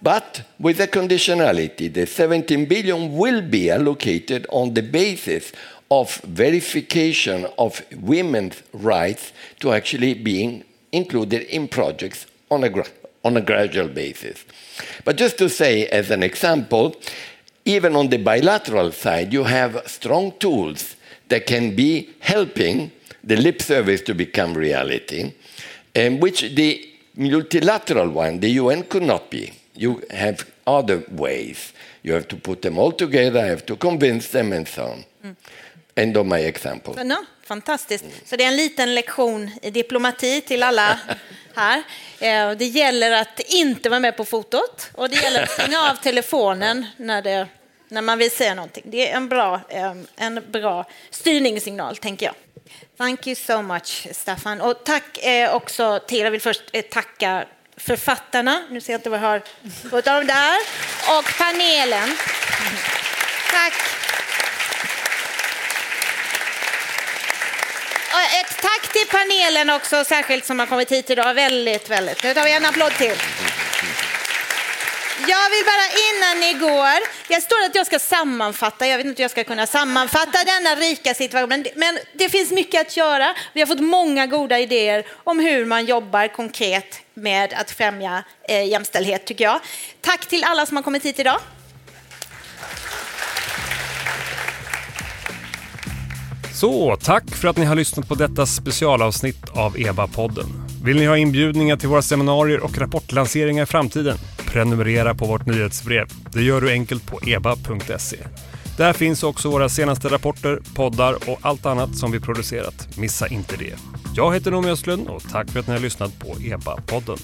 But with a conditionality, the 17 billion will be allocated on the basis of verification of women's rights to actually being included in projects on a, on a gradual basis. But just to say, as an example, even on the bilateral side, you have strong tools that can be helping the lip service to become reality, and which the multilateral one, the UN, could not be. You have other ways. You have to put them all together, you have to convince them, and so on. Mm. End of my example. No, fantastiskt. Så det är en liten lektion i diplomati till alla här. Eh, det gäller att inte vara med på fotot och det gäller att stänga av telefonen när, det, när man vill säga någonting. Det är en bra, eh, en bra styrningssignal, tänker jag. Thank you so much, Staffan. Och tack eh, också till, jag vill först tacka författarna, nu ser jag inte vad jag har fått av dem där, och panelen. Tack. Ett tack till panelen också, särskilt som har kommit hit idag. Väldigt, väldigt. Nu tar vi en applåd till. Jag vill bara innan ni går, jag står att jag ska sammanfatta, jag vet inte hur jag ska kunna sammanfatta denna rika situation, men det finns mycket att göra. Vi har fått många goda idéer om hur man jobbar konkret med att främja eh, jämställdhet tycker jag. Tack till alla som har kommit hit idag. Så, tack för att ni har lyssnat på detta specialavsnitt av EBA-podden. Vill ni ha inbjudningar till våra seminarier och rapportlanseringar i framtiden? Prenumerera på vårt nyhetsbrev. Det gör du enkelt på eba.se. Där finns också våra senaste rapporter, poddar och allt annat som vi producerat. Missa inte det. Jag heter Noomi Östlund och tack för att ni har lyssnat på EBA-podden.